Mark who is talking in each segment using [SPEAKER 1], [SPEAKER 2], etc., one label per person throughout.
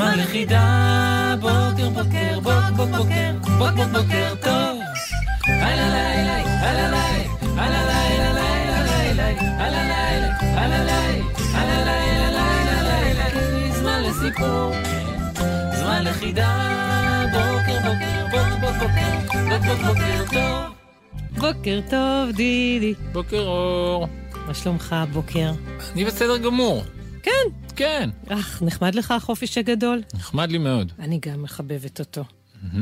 [SPEAKER 1] זמן לחידה. בוקר, בוקר, בוק, בוק, בוקר, בוק, בוק, בוקר טוב. הלא לילה, הלא לילה, הלא לילה, לילה, לילה, הלא לילה, הלא לילה, הלא לילה, לילה, לילה, זמן לסיפור. זמן בוקר בוקר, בוקר בוקר, בוקר בוקר טוב.
[SPEAKER 2] בוקר טוב, דידי.
[SPEAKER 1] בוקר אור.
[SPEAKER 2] מה שלומך הבוקר?
[SPEAKER 1] אני בסדר גמור.
[SPEAKER 2] כן.
[SPEAKER 1] כן.
[SPEAKER 2] אך, נחמד לך החופש הגדול?
[SPEAKER 1] נחמד לי מאוד.
[SPEAKER 2] אני גם מחבבת אותו.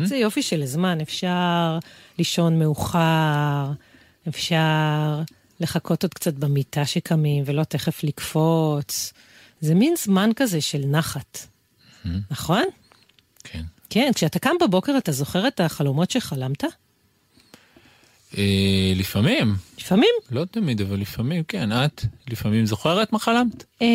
[SPEAKER 2] זה יופי של זמן, אפשר לישון מאוחר, אפשר לחכות עוד קצת במיטה שקמים ולא תכף לקפוץ. זה מין זמן כזה של נחת, נכון?
[SPEAKER 1] כן.
[SPEAKER 2] כן, כשאתה קם בבוקר אתה זוכר את החלומות שחלמת?
[SPEAKER 1] אה, לפעמים,
[SPEAKER 2] לפעמים.
[SPEAKER 1] לא תמיד, אבל לפעמים, כן. את לפעמים זוכרת מה חלמת?
[SPEAKER 2] אה,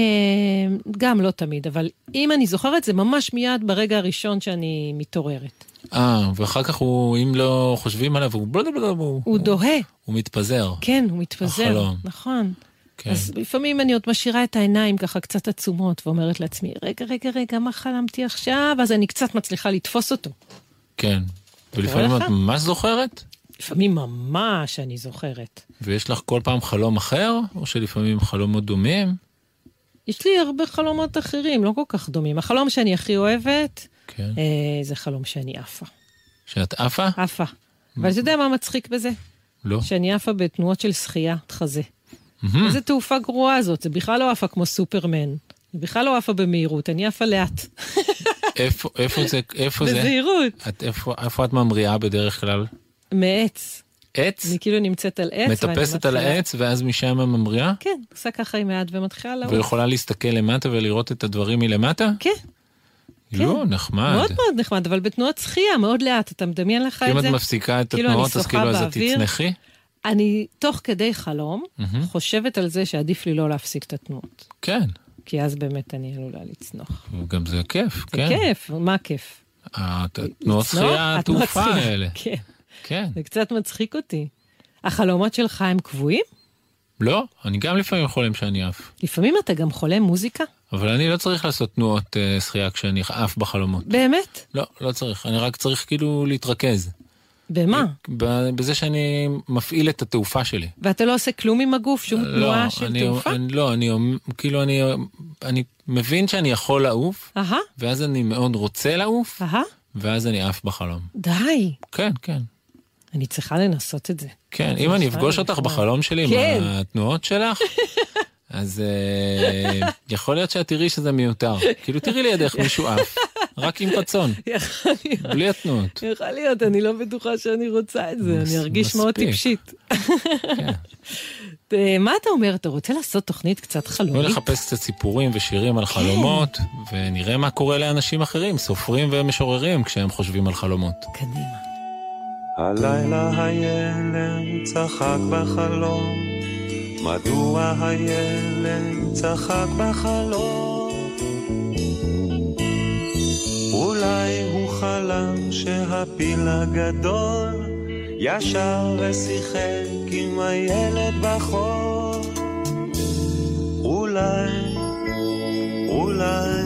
[SPEAKER 2] גם לא תמיד, אבל אם אני זוכרת זה ממש מיד ברגע הראשון שאני מתעוררת.
[SPEAKER 1] אה, ואחר כך הוא, אם לא חושבים עליו, הוא בלבלבל, הוא...
[SPEAKER 2] הוא דוהה,
[SPEAKER 1] הוא מתפזר.
[SPEAKER 2] כן, הוא מתפזר,
[SPEAKER 1] החלום.
[SPEAKER 2] נכון.
[SPEAKER 1] כן.
[SPEAKER 2] אז לפעמים אני עוד משאירה את העיניים ככה קצת עצומות, ואומרת לעצמי, רגע, רגע, רגע, מה חלמתי עכשיו? אז אני קצת מצליחה לתפוס אותו.
[SPEAKER 1] כן. ולפעמים? את ממש זוכרת?
[SPEAKER 2] לפעמים ממש אני זוכרת.
[SPEAKER 1] ויש לך כל פעם חלום אחר? או שלפעמים חלומות דומים?
[SPEAKER 2] יש לי הרבה חלומות אחרים, לא כל כך דומים. החלום שאני הכי אוהבת,
[SPEAKER 1] כן.
[SPEAKER 2] אה, זה חלום שאני עפה.
[SPEAKER 1] שאת עפה?
[SPEAKER 2] עפה. אבל אתה יודע מה מצחיק בזה?
[SPEAKER 1] לא.
[SPEAKER 2] שאני עפה בתנועות של שחיית חזה. איזה תעופה גרועה זאת, זה בכלל לא עפה כמו סופרמן. זה בכלל לא עפה במהירות, אני עפה לאט.
[SPEAKER 1] איפה, איפה זה, איפה זה?
[SPEAKER 2] בזהירות.
[SPEAKER 1] את, איפה, איפה את ממריאה בדרך כלל?
[SPEAKER 2] מעץ.
[SPEAKER 1] עץ?
[SPEAKER 2] אני כאילו נמצאת על עץ.
[SPEAKER 1] מטפסת על
[SPEAKER 2] מתחילה-
[SPEAKER 1] העץ ואז משם ממריאה?
[SPEAKER 2] כן, עושה ככה עם היד ומתחילה לעוף.
[SPEAKER 1] ויכולה להסתכל למטה ולראות את הדברים מלמטה?
[SPEAKER 2] כן,
[SPEAKER 1] לא, נחמד.
[SPEAKER 2] מאוד מאוד נחמד, אבל בתנועות שחייה, מאוד לאט. אתה מדמיין לך
[SPEAKER 1] אם
[SPEAKER 2] את
[SPEAKER 1] את
[SPEAKER 2] זה?
[SPEAKER 1] מפסיקה את
[SPEAKER 2] כאילו
[SPEAKER 1] התנועות, אז כאילו אז את. תצנחי?
[SPEAKER 2] אני, תוך כדי חלום, חושבת על זה שעדיף לי לא להפסיק את התנועות.
[SPEAKER 1] כן.
[SPEAKER 2] כי אז באמת אני עלולה לצנוח.
[SPEAKER 1] גם זה כיף,
[SPEAKER 2] זה
[SPEAKER 1] כן.
[SPEAKER 2] כיף, מה כיף?
[SPEAKER 1] התנועות? שחייה, התעופה. האלה.
[SPEAKER 2] כן,
[SPEAKER 1] כן.
[SPEAKER 2] זה קצת מצחיק אותי. החלומות שלך הם קבועים?
[SPEAKER 1] לא, אני גם לפעמים חולם שאני עף.
[SPEAKER 2] לפעמים אתה גם חולם מוזיקה?
[SPEAKER 1] אבל אני לא צריך לעשות תנועות אה, שחייה כשאני עף בחלומות.
[SPEAKER 2] באמת?
[SPEAKER 1] לא, לא צריך. אני רק צריך כאילו להתרכז.
[SPEAKER 2] במה?
[SPEAKER 1] ב- בזה שאני מפעיל את התעופה שלי.
[SPEAKER 2] ואתה לא עושה כלום עם הגוף? שום תנועה של
[SPEAKER 1] אני,
[SPEAKER 2] תעופה?
[SPEAKER 1] אני, לא, אני כאילו אני, אני מבין שאני יכול לעוף,
[SPEAKER 2] אהה,
[SPEAKER 1] ואז אני מאוד רוצה לעוף,
[SPEAKER 2] אהה,
[SPEAKER 1] ואז אני עף בחלום.
[SPEAKER 2] די.
[SPEAKER 1] כן, כן.
[SPEAKER 2] אני צריכה לנסות את זה.
[SPEAKER 1] כן, אם אני אפגוש אותך. בחלום שלי
[SPEAKER 2] כן.
[SPEAKER 1] עם התנועות שלך, אז אה, יכול להיות שאת תראי שזה מיותר. כאילו תראי לידך מישהו עף, רק עם רצון,
[SPEAKER 2] יכול להיות.
[SPEAKER 1] בלי התנועות.
[SPEAKER 2] יכול להיות, אני לא בטוחה שאני רוצה את זה, אני ארגיש מאוד. טיפשית.
[SPEAKER 1] כן.
[SPEAKER 2] אה, מה אתה אומר? אתה רוצה לעשות תוכנית קצת חלומית?
[SPEAKER 1] נחפש קצת סיפורים ושירים
[SPEAKER 2] כן.
[SPEAKER 1] על חלומות, ונראה מה קורה לאנשים אחרים, סופרים ומשוררים, כשהם חושבים על חלומות.
[SPEAKER 2] קדימה.
[SPEAKER 3] הלילה הילד צחק בחלום, מדוע הילד צחק בחלום? אולי הוא חלם שהפיל הגדול ישר ושיחק עם הילד בחור. אולי, אולי,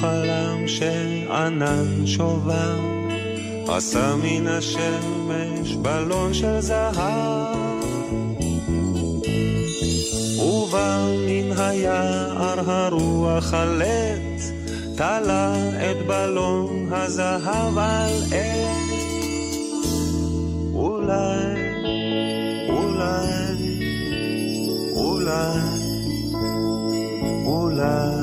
[SPEAKER 3] חלם שענן שובר, עשה מן השמש בלון של זהב. ובא מן היער הרוח הלט, תלה את בלון הזהב על. אולי, אולי, אולי, אולי. אולי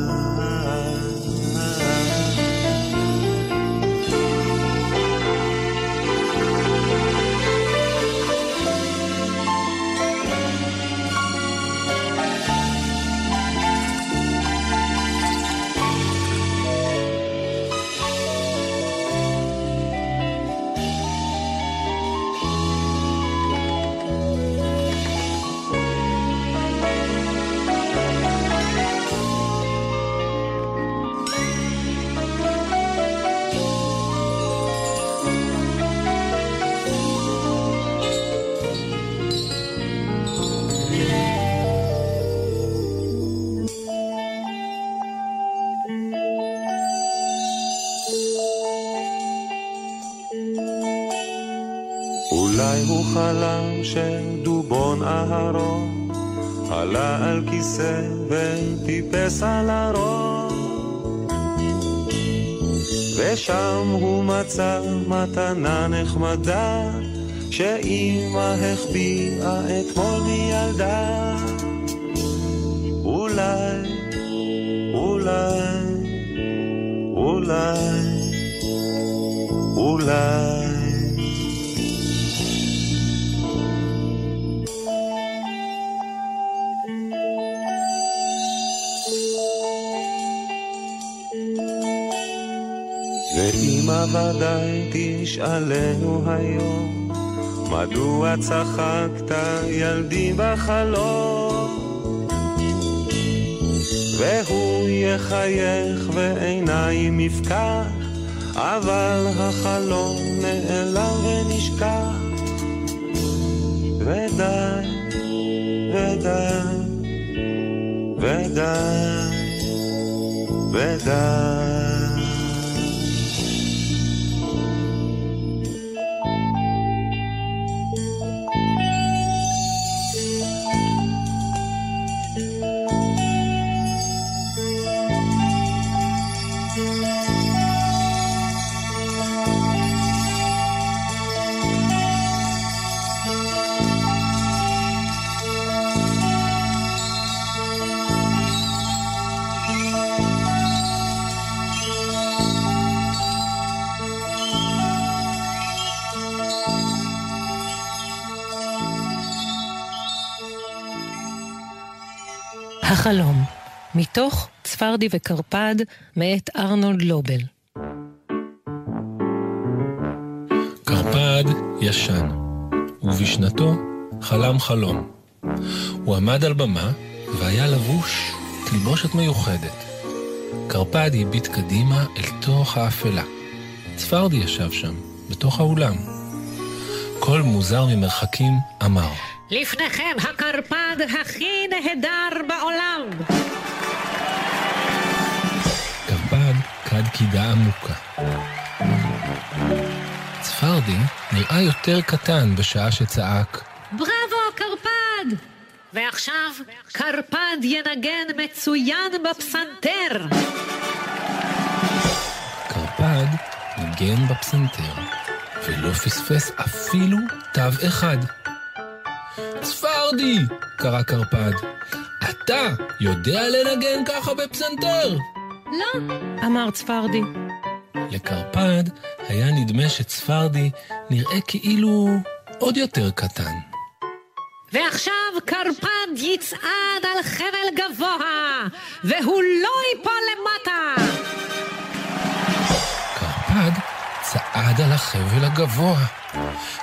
[SPEAKER 3] כיסא וטיפס על הראש ושם הוא מצא מתנה נחמדה שאימא החביאה אתמול מילדה אולי, אולי, אולי, אולי תשאלנו היום, מדוע צחקת ילדי בחלום? והוא יחייך ועיניים יפקח, אבל החלום נעלם ונשכח. ודי, ודי, ודי, ודי.
[SPEAKER 2] החלום, מתוך צפרדי וקרפד, מאת ארנולד לובל.
[SPEAKER 1] קרפד ישן, ובשנתו חלם חלום. הוא עמד על במה והיה לבוש תלבושת מיוחדת. קרפד הביט קדימה אל תוך האפלה. צפרדי ישב שם, בתוך האולם. קול מוזר ממרחקים אמר,
[SPEAKER 2] לפניכם הקרפד הכי נהדר בעולם.
[SPEAKER 1] קרפד כד קידה עמוקה. צפרדי נראה יותר קטן בשעה שצעק.
[SPEAKER 2] בראבו, קרפד! ועכשיו, קרפד ינגן מצוין בפסנתר.
[SPEAKER 1] קרפד ניגן בפסנתר, ולא פספס אפילו תו אחד. צפרדי! קרא קרפד. אתה יודע לנגן ככה בפסנתר?
[SPEAKER 2] לא, אמר צפרדי.
[SPEAKER 1] לקרפד היה נדמה שצפרדי נראה כאילו עוד יותר קטן.
[SPEAKER 2] ועכשיו קרפד יצעד על חבל גבוה, והוא לא ייפול למטה.
[SPEAKER 1] קרפד צעד על החבל הגבוה.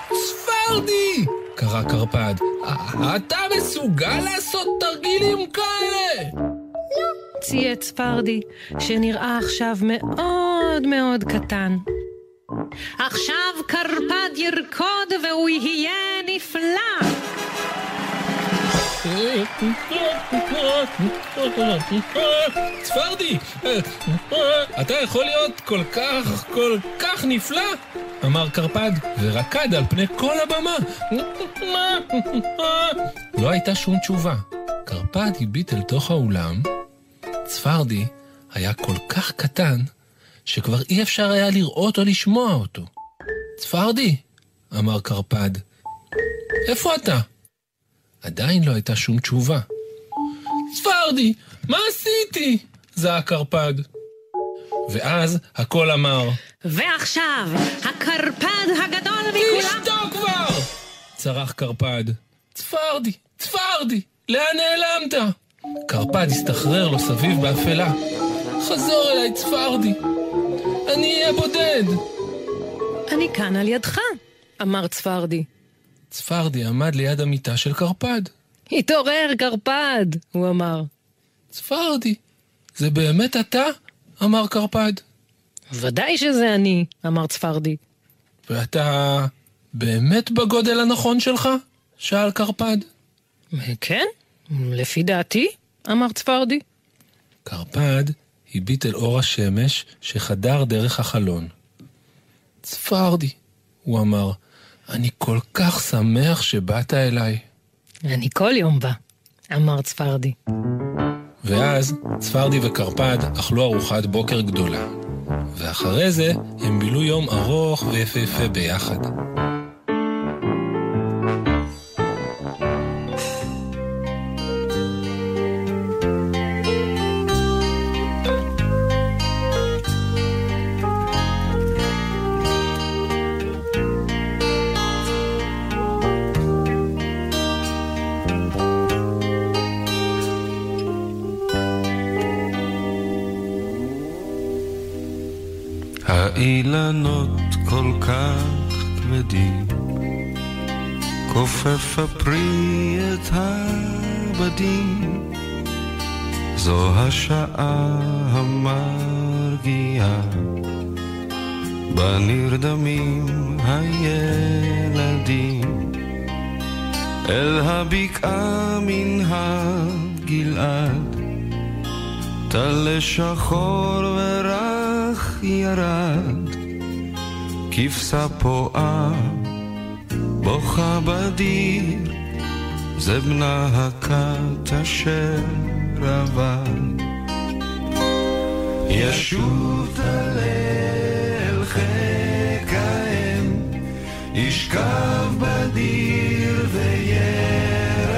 [SPEAKER 1] צפרדי! קרא קרפד. אתה מסוגל לעשות תרגילים כאלה?
[SPEAKER 2] לא, צייץ צפרדי, שנראה עכשיו מאוד מאוד קטן. עכשיו קרפד ירקוד והוא יהיה נפלא!
[SPEAKER 1] צפרדי, אתה יכול להיות כל כך, כל כך נפלא? אמר קרפד, ורקד על פני כל הבמה. לא הייתה שום תשובה. קרפד הביט אל תוך האולם. צפרדי היה כל כך קטן, שכבר אי אפשר היה לראות או לשמוע אותו. צפרדי, אמר קרפד, איפה אתה? עדיין לא הייתה שום תשובה. צפרדי, מה עשיתי? זעק קרפד. ואז הקול אמר,
[SPEAKER 2] ועכשיו, הקרפד הגדול מכולם...
[SPEAKER 1] תשתוק כבר! צרח קרפד. צפרדי, צפרדי, לאן נעלמת? קרפד הסתחרר לו סביב באפלה. חזור אליי, צפרדי. אני אהיה בודד.
[SPEAKER 2] אני כאן על ידך, אמר צפרדי.
[SPEAKER 1] צפרדי עמד ליד המיטה של קרפד.
[SPEAKER 2] התעורר, קרפד, הוא אמר.
[SPEAKER 1] צפרדי, זה באמת אתה? אמר קרפד.
[SPEAKER 2] ודאי שזה אני, אמר צפרדי.
[SPEAKER 1] ואתה באמת בגודל הנכון שלך? שאל קרפד.
[SPEAKER 2] כן, לפי דעתי, אמר צפרדי.
[SPEAKER 1] קרפד הביט אל אור השמש שחדר דרך החלון. צפרדי, הוא אמר, אני כל כך שמח שבאת אליי.
[SPEAKER 2] אני כל יום בא, אמר צפרדי.
[SPEAKER 1] ואז צפרדי וקרפד אכלו ארוחת בוקר גדולה. ואחרי זה הם בילו יום ארוך ויפהפה ביחד.
[SPEAKER 4] כבדים, כופף הפרי את הבדים, זו השעה המרגיעה, בה נרדמים הילדים, אל הבקעה מן הגלעד, טל שחור ורך ירד, כבשה פועה, בוכה בדיר, זה בנה הכת אשר עבד. ישוב תלל חיק האם, ישכב בדיר וירדם,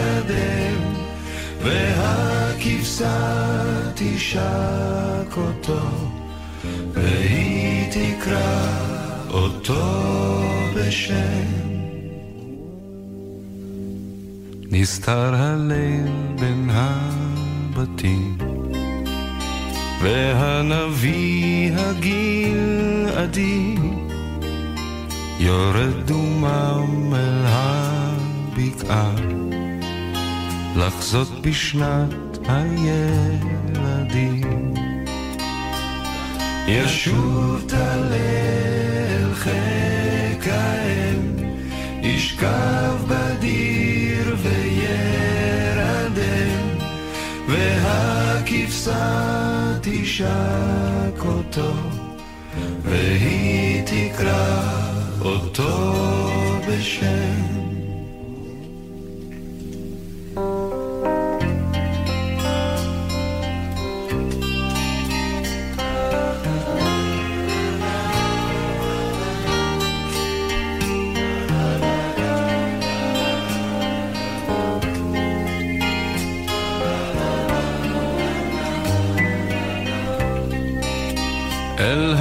[SPEAKER 4] והכבשה תשק אותו, והיא תקרא אותו בשם. נסתר הליל בין הבתים, והנביא הגלעדי יורד דומם אל הבקעה, לחזות בשנת הילדים. ישוב תלל חיק האם, ישכב בדיר וירדם, והכבשה תשק אותו, והיא תקרא אותו בשם.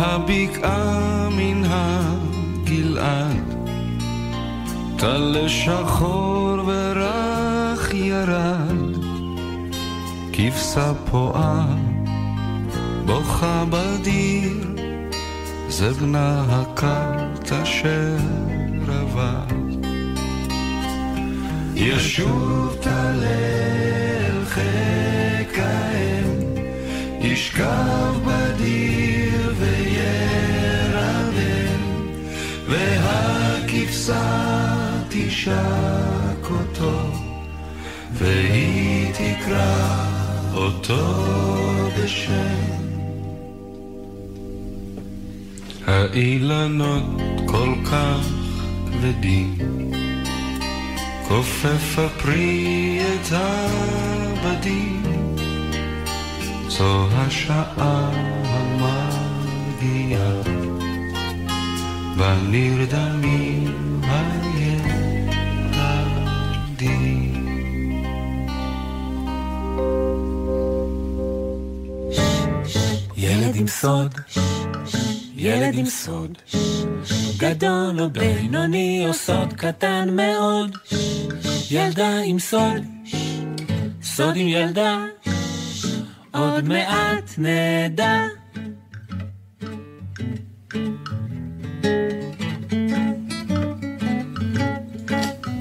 [SPEAKER 4] הבקעה מן הגלעד, טל שחור ורך ירד, כבשה פועה, בוכה בדיר, זה בנה הכת אשר עבד. ישוב תלל חיק האם, ישכב בדיר והכבשה תשק אותו, והיא תקרא אותו בשם. האילנות כל כך כבדים, כופף הפרי את הבדים. זו השעה המרגיעה, בה
[SPEAKER 5] עם סוד, ילד עם סוד, גדול או בינוני או סוד קטן מאוד, ילדה עם סוד, סוד עם ילדה, עוד מעט נדע.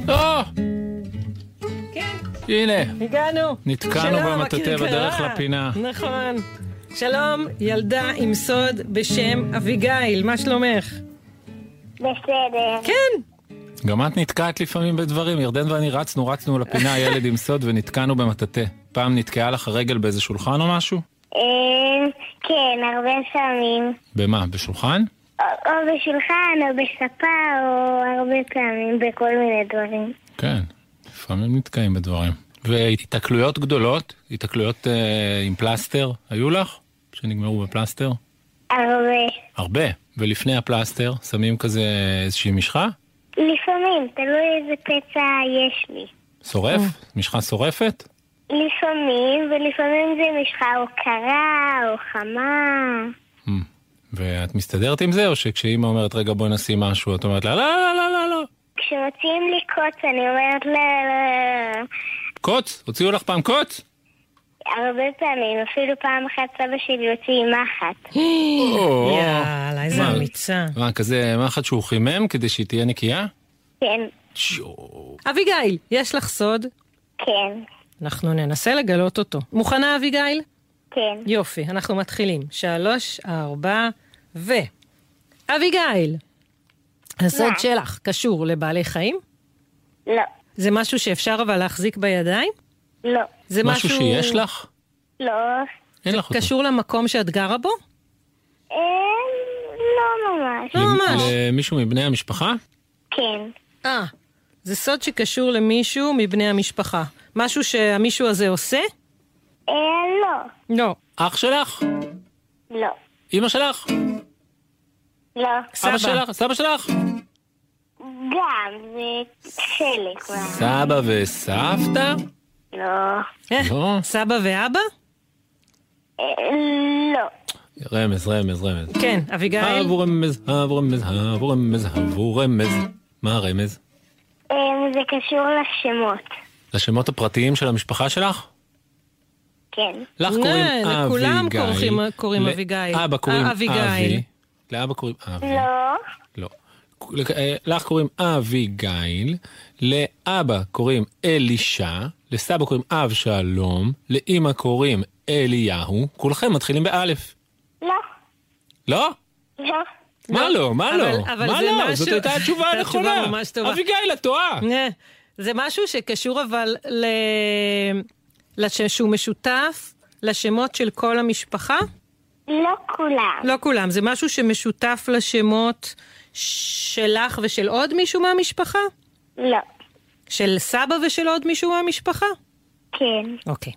[SPEAKER 1] או!
[SPEAKER 2] כן,
[SPEAKER 1] הנה,
[SPEAKER 2] הגענו.
[SPEAKER 1] נתקענו במטאטא. בדרך לפינה.
[SPEAKER 2] נכון. שלום, ילדה עם סוד בשם אביגיל, מה שלומך?
[SPEAKER 6] בסדר.
[SPEAKER 2] כן.
[SPEAKER 1] גם את נתקעת לפעמים בדברים. ירדן ואני רצנו, רצנו לפינה, ילד עם סוד, ונתקענו במטאטא. פעם נתקעה לך הרגל באיזה שולחן או משהו?
[SPEAKER 6] אה, כן, הרבה פעמים.
[SPEAKER 1] במה? בשולחן?
[SPEAKER 6] או, בשולחן, או בספה, או הרבה פעמים בכל מיני דברים.
[SPEAKER 1] כן, לפעמים נתקעים בדברים. והתקלויות גדולות, התקלויות אה, עם פלסטר, היו לך? שנגמרו בפלסטר?
[SPEAKER 6] הרבה.
[SPEAKER 1] הרבה. ולפני הפלסטר, שמים כזה איזושהי משחה?
[SPEAKER 6] לפעמים, תלוי איזה פצע יש לי.
[SPEAKER 1] שורף? משחה שורפת?
[SPEAKER 6] לפעמים, ולפעמים זה משחה או קרה, או חמה.
[SPEAKER 1] Hmm. ואת מסתדרת עם זה, או שכשאימא אומרת, רגע בואי נשים משהו, את אומרת לה, לא, לא, לא, לא, לא.
[SPEAKER 6] כשמוציאים לי קוץ, אני אומרת לא, לא, לא.
[SPEAKER 1] קוץ? הוציאו לך פעם קוץ?
[SPEAKER 6] הרבה פעמים, אפילו פעם אחת סבא שלי הוציא עם מחט.
[SPEAKER 2] יאללה, איזה
[SPEAKER 1] מה?
[SPEAKER 2] אמיצה.
[SPEAKER 1] מה, כזה מחט שהוא חימם כדי שהיא תהיה נקייה?
[SPEAKER 6] כן.
[SPEAKER 2] אביגיל, יש לך סוד?
[SPEAKER 6] כן,
[SPEAKER 2] אנחנו ננסה לגלות אותו. מוכנה, אביגיל?
[SPEAKER 6] כן.
[SPEAKER 2] יופי, אנחנו מתחילים. שלוש, ארבע, ו... אביגיל, הסוד? שלך קשור לבעלי חיים?
[SPEAKER 6] לא,
[SPEAKER 2] זה משהו שאפשר אבל להחזיק בידיים?
[SPEAKER 6] לא,
[SPEAKER 2] זה
[SPEAKER 1] משהו שיש לך?
[SPEAKER 6] לא.
[SPEAKER 1] אין לך אותו.
[SPEAKER 2] קשור למקום שאת גרה בו?
[SPEAKER 6] אה, לא ממש.
[SPEAKER 2] לא ממש.
[SPEAKER 1] למישהו מבני המשפחה?
[SPEAKER 6] כן,
[SPEAKER 2] אה, זה סוד שקשור למישהו מבני המשפחה. משהו שהמישהו הזה עושה?
[SPEAKER 6] אה, לא,
[SPEAKER 2] לא.
[SPEAKER 1] אח שלך?
[SPEAKER 6] לא,
[SPEAKER 1] אמא שלך?
[SPEAKER 6] לא.
[SPEAKER 1] אבא שלך? סבא שלך?
[SPEAKER 6] גם, זה חלק.
[SPEAKER 1] סבא וסבתא?
[SPEAKER 6] לא.
[SPEAKER 2] אה,
[SPEAKER 1] לא.
[SPEAKER 2] סבא ואבא?
[SPEAKER 6] אה, לא.
[SPEAKER 1] רמז, רמז, רמז.
[SPEAKER 2] כן, אביגיל?
[SPEAKER 1] הבו רמז, הבו רמז, הבו רמז, הבו רמז. מה הרמז?
[SPEAKER 6] אה, זה קשור לשמות.
[SPEAKER 1] לשמות הפרטיים של המשפחה שלך?
[SPEAKER 6] כן.
[SPEAKER 1] לך
[SPEAKER 2] אה,
[SPEAKER 1] קוראים
[SPEAKER 2] לכולם
[SPEAKER 1] אביגיל.
[SPEAKER 2] קוראים- קוראים אביגיל.
[SPEAKER 1] לאבא קוראים. אבי. לאבא קוראים אבי.
[SPEAKER 6] לא,
[SPEAKER 1] לא. לך קוראים אביגיל, לאבא קוראים אלישע, לסבא קוראים אב שלום, לאימא קוראים אליהו, כולכם מתחילים באלף.
[SPEAKER 6] לא,
[SPEAKER 1] לא?
[SPEAKER 6] לא.
[SPEAKER 1] מה לא? מה לא? מה
[SPEAKER 2] זה
[SPEAKER 1] לא?
[SPEAKER 2] משהו-
[SPEAKER 1] זאת הייתה התשובה הנכונה. אביגיל, את טועה.
[SPEAKER 2] זה משהו שקשור אבל ל... לש... שהוא משותף לשמות של כל המשפחה?
[SPEAKER 6] לא כולם.
[SPEAKER 2] לא כולם, זה משהו שמשותף לשמות שלך ושל עוד מישהו מהמשפחה?
[SPEAKER 6] לא.
[SPEAKER 2] של סבא ושל עוד מישהו מהמשפחה?
[SPEAKER 6] כן.
[SPEAKER 2] אוקיי.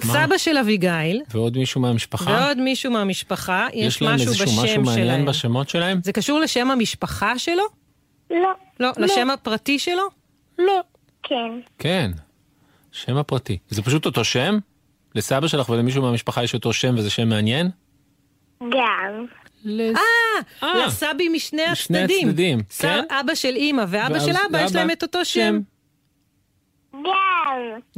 [SPEAKER 2] סבא של אביגיל
[SPEAKER 1] ועוד מישהו מהמשפחה?
[SPEAKER 2] ועוד מישהו מהמשפחה, יש,
[SPEAKER 1] יש להם
[SPEAKER 2] משהו
[SPEAKER 1] איזשהו
[SPEAKER 2] בשם
[SPEAKER 1] משהו מעניין
[SPEAKER 2] שלהם.
[SPEAKER 1] בשמות שלהם?
[SPEAKER 2] זה קשור לשם המשפחה שלו?
[SPEAKER 6] לא.
[SPEAKER 2] לא. לשם הפרטי שלו?
[SPEAKER 1] לא.
[SPEAKER 6] כן.
[SPEAKER 1] כן, שם הפרטי. זה פשוט אותו שם? לסבא שלך ולמישהו מהמשפחה יש אותו שם וזה שם מעניין?
[SPEAKER 6] גם.
[SPEAKER 2] אה,
[SPEAKER 1] אה.
[SPEAKER 2] לסבי משני
[SPEAKER 1] משני
[SPEAKER 2] הצדדים.
[SPEAKER 1] הצדדים,
[SPEAKER 2] סב-
[SPEAKER 1] כן.
[SPEAKER 2] אבא של אימא ואבא של אבא, יש להם את אותו שם.
[SPEAKER 6] גם.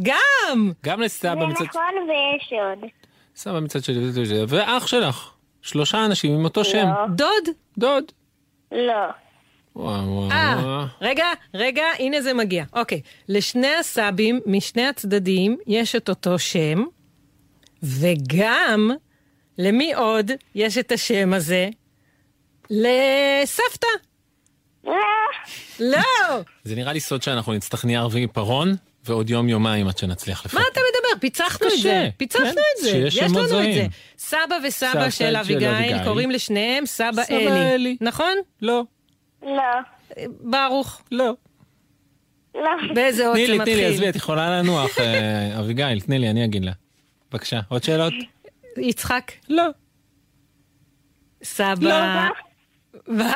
[SPEAKER 2] גם!
[SPEAKER 1] גם
[SPEAKER 6] זה
[SPEAKER 1] לסבא מצד...
[SPEAKER 6] נכון ויש עוד.
[SPEAKER 1] סבא מצד שלי, ואח שלך. שלושה אנשים עם אותו שם.
[SPEAKER 6] לא.
[SPEAKER 2] דוד?
[SPEAKER 1] דוד.
[SPEAKER 6] לא.
[SPEAKER 1] וואו וואו
[SPEAKER 2] אה,
[SPEAKER 1] וואו.
[SPEAKER 2] רגע, רגע, הנה זה מגיע. אוקיי, לשני הסבים משני הצדדים יש את אותו שם, וגם, למי עוד יש את השם הזה? לסבתא.
[SPEAKER 6] לא.
[SPEAKER 2] לא!
[SPEAKER 1] זה נראה לי סוד שאנחנו נצטרך נייר ועיפרון, ועוד יום יומיים עד שנצליח לפתח.
[SPEAKER 2] מה אתה מדבר? פיצחנו את
[SPEAKER 1] קשה,
[SPEAKER 2] זה. פיצחנו
[SPEAKER 1] כן,
[SPEAKER 2] את זה. יש לנו את. זה. סבא וסבא של
[SPEAKER 1] של
[SPEAKER 2] אביגיל. קוראים לשניהם סבא
[SPEAKER 1] סבא
[SPEAKER 2] אלי.
[SPEAKER 1] אלי.
[SPEAKER 2] נכון?
[SPEAKER 1] לא,
[SPEAKER 6] לא.
[SPEAKER 2] ברוך.
[SPEAKER 1] לא.
[SPEAKER 6] לא.
[SPEAKER 2] באיזה אות
[SPEAKER 1] תני
[SPEAKER 2] זה
[SPEAKER 1] לי, תני לי, עזבי,
[SPEAKER 2] מתחיל?
[SPEAKER 1] את יכולה לנוח, אה, אביגיל, תני לי, אני אגיד לה. בבקשה, עוד שאלות?
[SPEAKER 2] יצחק.
[SPEAKER 1] לא.
[SPEAKER 2] סבא...
[SPEAKER 6] לא.
[SPEAKER 2] מה?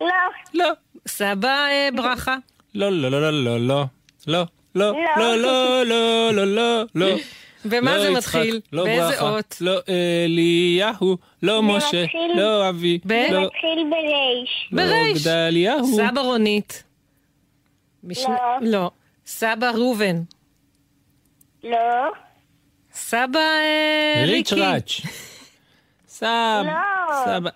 [SPEAKER 6] לא.
[SPEAKER 1] לא.
[SPEAKER 2] סבא אה, ברכה.
[SPEAKER 1] לא, לא, לא, לא, לא, לא. לא. לא, לא, לא, לא, לא, לא, לא.
[SPEAKER 2] ומה
[SPEAKER 1] לא
[SPEAKER 2] זה מתחיל?
[SPEAKER 1] לא
[SPEAKER 2] באיזה
[SPEAKER 1] ברכה,
[SPEAKER 2] אות?
[SPEAKER 1] לא אליהו, לא משה, לא אבי,
[SPEAKER 6] זה
[SPEAKER 1] לא
[SPEAKER 6] מתחיל ברייש.
[SPEAKER 1] לא
[SPEAKER 2] ברייש.
[SPEAKER 1] גדליהו.
[SPEAKER 2] סבא רונית.
[SPEAKER 6] לא.
[SPEAKER 2] לא. סבא ראובן.
[SPEAKER 6] לא.
[SPEAKER 2] סבא אה,
[SPEAKER 1] ריץ'
[SPEAKER 2] ריקי.
[SPEAKER 1] ראץ'. סבא,
[SPEAKER 6] לא.
[SPEAKER 1] סבא.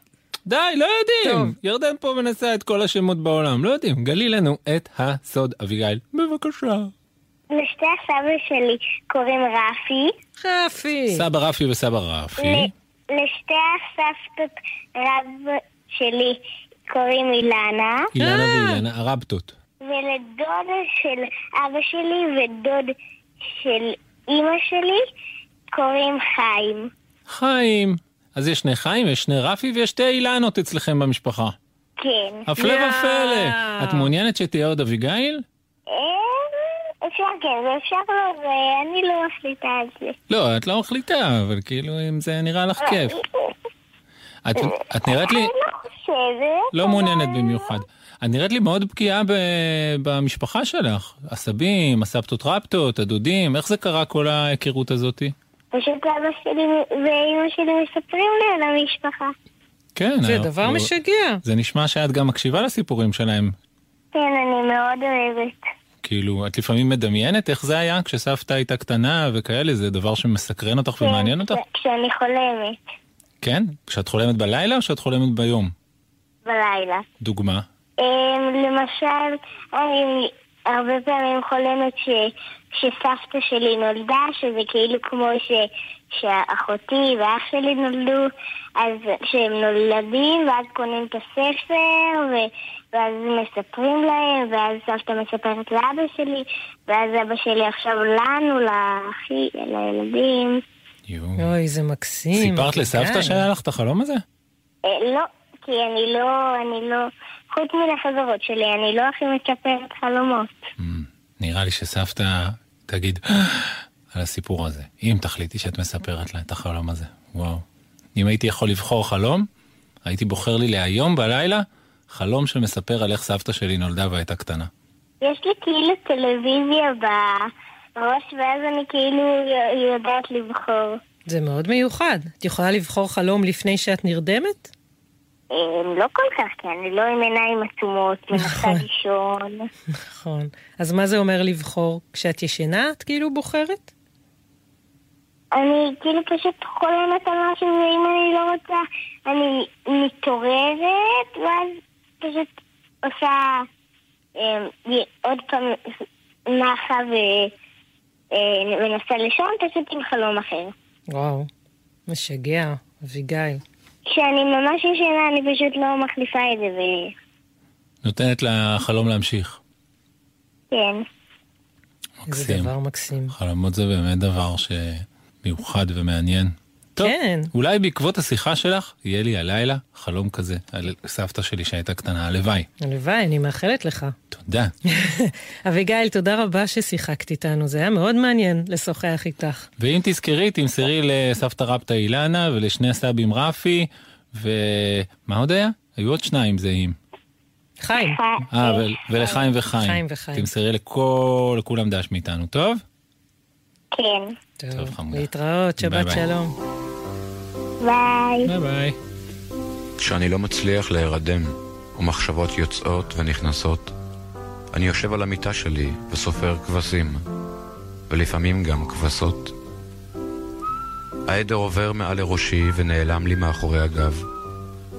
[SPEAKER 1] די, לא יודעים.
[SPEAKER 2] טוב.
[SPEAKER 1] ירדן פה מנסה את כל השמות בעולם, לא יודעים. גלי לנו את הסוד, אביגיל. בבקשה.
[SPEAKER 6] לשתי הסבא שלי קוראים רפי.
[SPEAKER 2] רפי.
[SPEAKER 1] סבא רפי וסבא רפי.
[SPEAKER 6] לשתי הסבתות רב שלי קוראים אילנה.
[SPEAKER 1] אילנה
[SPEAKER 2] אה.
[SPEAKER 1] ואילנה, הרבתות.
[SPEAKER 6] ולדוד של אבא שלי ודוד של אימא שלי קוראים חיים.
[SPEAKER 1] חיים. אז יש שני חיים, יש שני רפי ויש שתי אילנות אצלכם במשפחה.
[SPEAKER 6] כן.
[SPEAKER 1] הפלא. ופלא. את מעוניינת שתהיה עוד אביגיל?
[SPEAKER 6] אה, אפשר כן, ואפשר לא, ואני לא מחליטה על זה.
[SPEAKER 1] לא, את לא מחליטה, אבל כאילו אם זה נראה לך כיף. את, את נראית לי
[SPEAKER 6] אני לא חושבת.
[SPEAKER 1] לא מעוניינת במיוחד. את נראית לי מאוד בקיאה ב, במשפחה שלך. הסבים, הסבתות רפטות, הדודים, איך זה קרה כל ההיכרות הזאתי?
[SPEAKER 6] פשוט אבא שלי ואימא שלי מספרים לי על המשפחה.
[SPEAKER 1] כן.
[SPEAKER 2] זה
[SPEAKER 1] אה,
[SPEAKER 2] דבר
[SPEAKER 1] הוא-
[SPEAKER 2] משגע.
[SPEAKER 1] זה נשמע שאת גם מקשיבה לסיפורים שלהם.
[SPEAKER 6] כן, אני מאוד אוהבת.
[SPEAKER 1] כאילו, את לפעמים מדמיינת איך זה היה כשסבתא הייתה קטנה וכאלה, זה דבר שמסקרן אותך ומעניין אותך?
[SPEAKER 6] כן, כשאני חולמת
[SPEAKER 1] כן? כשאת חולמת בלילה או כשאת חולמת ביום?
[SPEAKER 6] בלילה.
[SPEAKER 1] דוגמה.
[SPEAKER 6] אמ, למשל, אני הרבה פעמים חולמת ש, שסבתא שלי נולדה, שזה כאילו כמו ש, שאחותי ואח שלי נולדו, אז כשהם נולדים, ואז קונים את הספר, ו, ואז מספרים להם, ואז סבתא מספרת לאבא שלי, ואז אבא שלי עכשיו לנו, לאחי, לילדים.
[SPEAKER 1] יואו.
[SPEAKER 2] אוי, זה מקסים.
[SPEAKER 1] סיפרת לסבתא
[SPEAKER 2] אביגיל.
[SPEAKER 1] שהיה לך את החלום הזה?
[SPEAKER 6] אה, לא, כי אני לא, אני לא, חוץ מלחברות שלי, אני לא הכי מספרת חלומות.
[SPEAKER 1] Mm, נראה לי שסבתא תגיד על הסיפור הזה, אם תחליטי שאת מספרת לה את החלום הזה. וואו. אם הייתי יכול לבחור חלום, הייתי בוחר לי להיום בלילה חלום שמספר על איך סבתא שלי נולדה והייתה קטנה.
[SPEAKER 6] יש לי כאילו טלוויזיה בראש, ואז אני כאילו יודעת לבחור.
[SPEAKER 2] זה מאוד מיוחד. את יכולה לבחור חלום לפני שאת נרדמת?
[SPEAKER 6] אה, לא כל כך, כי אני לא עם עיניים עצומות, מנסה
[SPEAKER 2] נכון.
[SPEAKER 6] לישון.
[SPEAKER 2] נכון. אז מה זה אומר לבחור? כשאת ישנה את כאילו בוחרת?
[SPEAKER 6] אני כאילו פשוט חולמת על משהו, ואם אני לא רוצה, אני מתעוררת, ואז פשוט עושה אה, עוד פעם נחה ומנסה לישון, פשוט עם חלום אחר.
[SPEAKER 2] וואו, משגע, אביגיל.
[SPEAKER 6] כשאני ממש ישנה, אני פשוט לא מחליפה את זה,
[SPEAKER 1] נותנת לחלום להמשיך.
[SPEAKER 2] איזה
[SPEAKER 1] מקסים.
[SPEAKER 2] דבר מקסים.
[SPEAKER 1] חלומות זה באמת דבר שמיוחד ומעניין. טוב,
[SPEAKER 2] כן.
[SPEAKER 1] אולי בעקבות השיחה שלך, יהיה לי הלילה חלום כזה על סבתא שלי שהייתה קטנה, הלוואי.
[SPEAKER 2] הלוואי, אני מאחלת לך.
[SPEAKER 1] תודה.
[SPEAKER 2] אביגיל, תודה רבה ששיחקת איתנו, זה היה מאוד מעניין לשוחח איתך.
[SPEAKER 1] ואם תזכרי, תמסרי לסבתא רבתא אילנה ולשני הסבים רפי, ומה עוד היה? היו עוד שניים זהים.
[SPEAKER 2] חיים.
[SPEAKER 1] אה, ו- ולחיים וחיים.
[SPEAKER 2] חיים וחיים.
[SPEAKER 1] תמסרי לכל, לכולם דש מאיתנו, טוב?
[SPEAKER 6] כן.
[SPEAKER 1] טוב,
[SPEAKER 2] טוב,
[SPEAKER 1] חמודה.
[SPEAKER 2] להתראות,
[SPEAKER 1] ביי
[SPEAKER 2] שבת
[SPEAKER 1] ביי.
[SPEAKER 2] שלום.
[SPEAKER 6] ביי.
[SPEAKER 1] ביי ביי.
[SPEAKER 7] כשאני לא מצליח להירדם, ומחשבות יוצאות ונכנסות, אני יושב על המיטה שלי וסופר כבשים, ולפעמים גם כבשות. העדר עובר מעל לראשי ונעלם לי מאחורי הגב,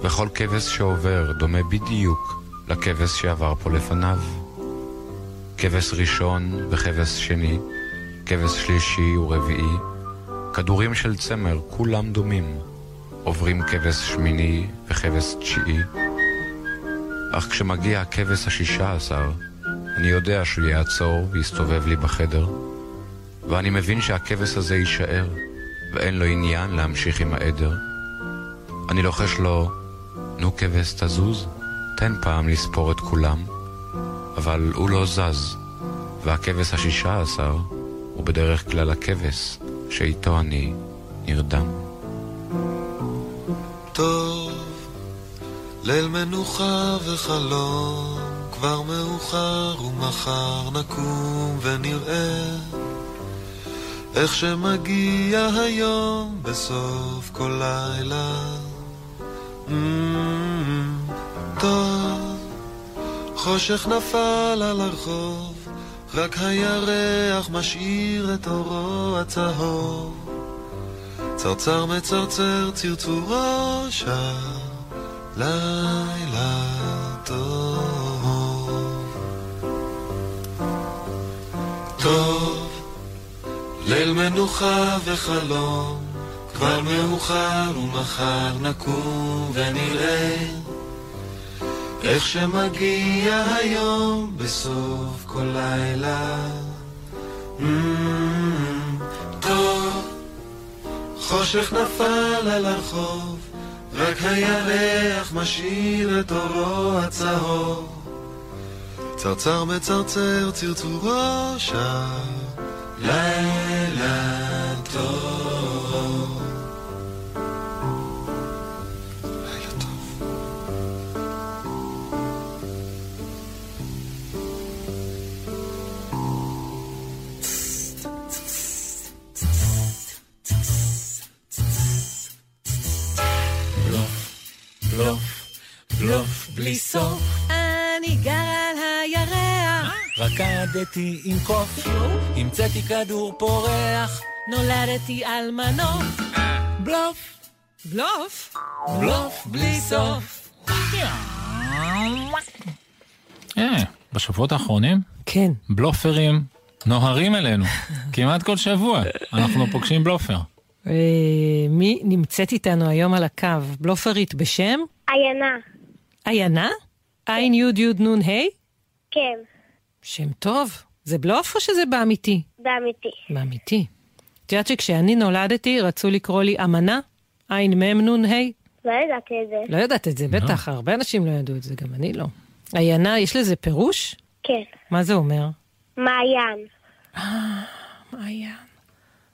[SPEAKER 7] וכל כבש שעובר דומה בדיוק לכבש שעבר פה לפניו. כבש ראשון וכבש שני, כבש שלישי ורביעי, כדורים של צמר כולם דומים. עוברים כבש שמיני וכבש תשיעי. אך כשמגיע הכבש השישה עשר, אני יודע שהוא יעצור ויסתובב לי בחדר, ואני מבין שהכבש הזה יישאר, ואין לו עניין להמשיך עם העדר. אני לוחש לו, נו כבש תזוז, תן פעם לספור את כולם. אבל הוא לא זז, והכבש השישה עשר הוא בדרך כלל הכבש שאיתו אני נרדם.
[SPEAKER 8] טוב, ליל מנוחה וחלום, כבר מאוחר ומחר נקום ונראה איך שמגיע היום בסוף כל לילה. Mm, טוב, חושך נפל על הרחוב, רק הירח משאיר את אורו הצהוב. צרצר מצרצר צרצורו שם, לילה טוב. טוב, ליל מנוחה וחלום, כבר מאוחר ומחר נקום ונראה איך שמגיע היום בסוף כל לילה. Mm, טוב חושך נפל על הרחוב, רק הירח משאיר את אורו הצהוב. צרצר מצרצר צרצורו שם, לילה טוב.
[SPEAKER 9] בלי סוף.
[SPEAKER 2] אני גר על הירח,
[SPEAKER 9] רקדתי עם קוף, המצאתי כדור פורח,
[SPEAKER 2] נולדתי על מנוף.
[SPEAKER 9] בלוף,
[SPEAKER 2] בלוף?
[SPEAKER 9] בלוף בלי סוף.
[SPEAKER 1] אה, בשבועות האחרונים,
[SPEAKER 2] כן.
[SPEAKER 1] בלופרים נוהרים אלינו. כמעט כל שבוע אנחנו פוגשים בלופר.
[SPEAKER 2] אה, מי נמצאת איתנו היום על הקו? בלופרית בשם?
[SPEAKER 10] עיינה.
[SPEAKER 2] עיינה? עין יוד יוד נון ה'?
[SPEAKER 10] כן,
[SPEAKER 2] שם טוב. זה בלוף או שזה באמיתי?
[SPEAKER 10] באמיתי.
[SPEAKER 2] באמיתי. את יודעת שכשאני נולדתי רצו לקרוא לי אמנה? עין מ' נון ה'?
[SPEAKER 10] לא ידעתי את זה.
[SPEAKER 2] לא ידעת את זה, בטח, הרבה אנשים לא ידעו את זה, גם אני לא. עיינה, יש לזה פירוש?
[SPEAKER 10] כן.
[SPEAKER 2] מה זה אומר?
[SPEAKER 10] מעיין.
[SPEAKER 2] מעיין.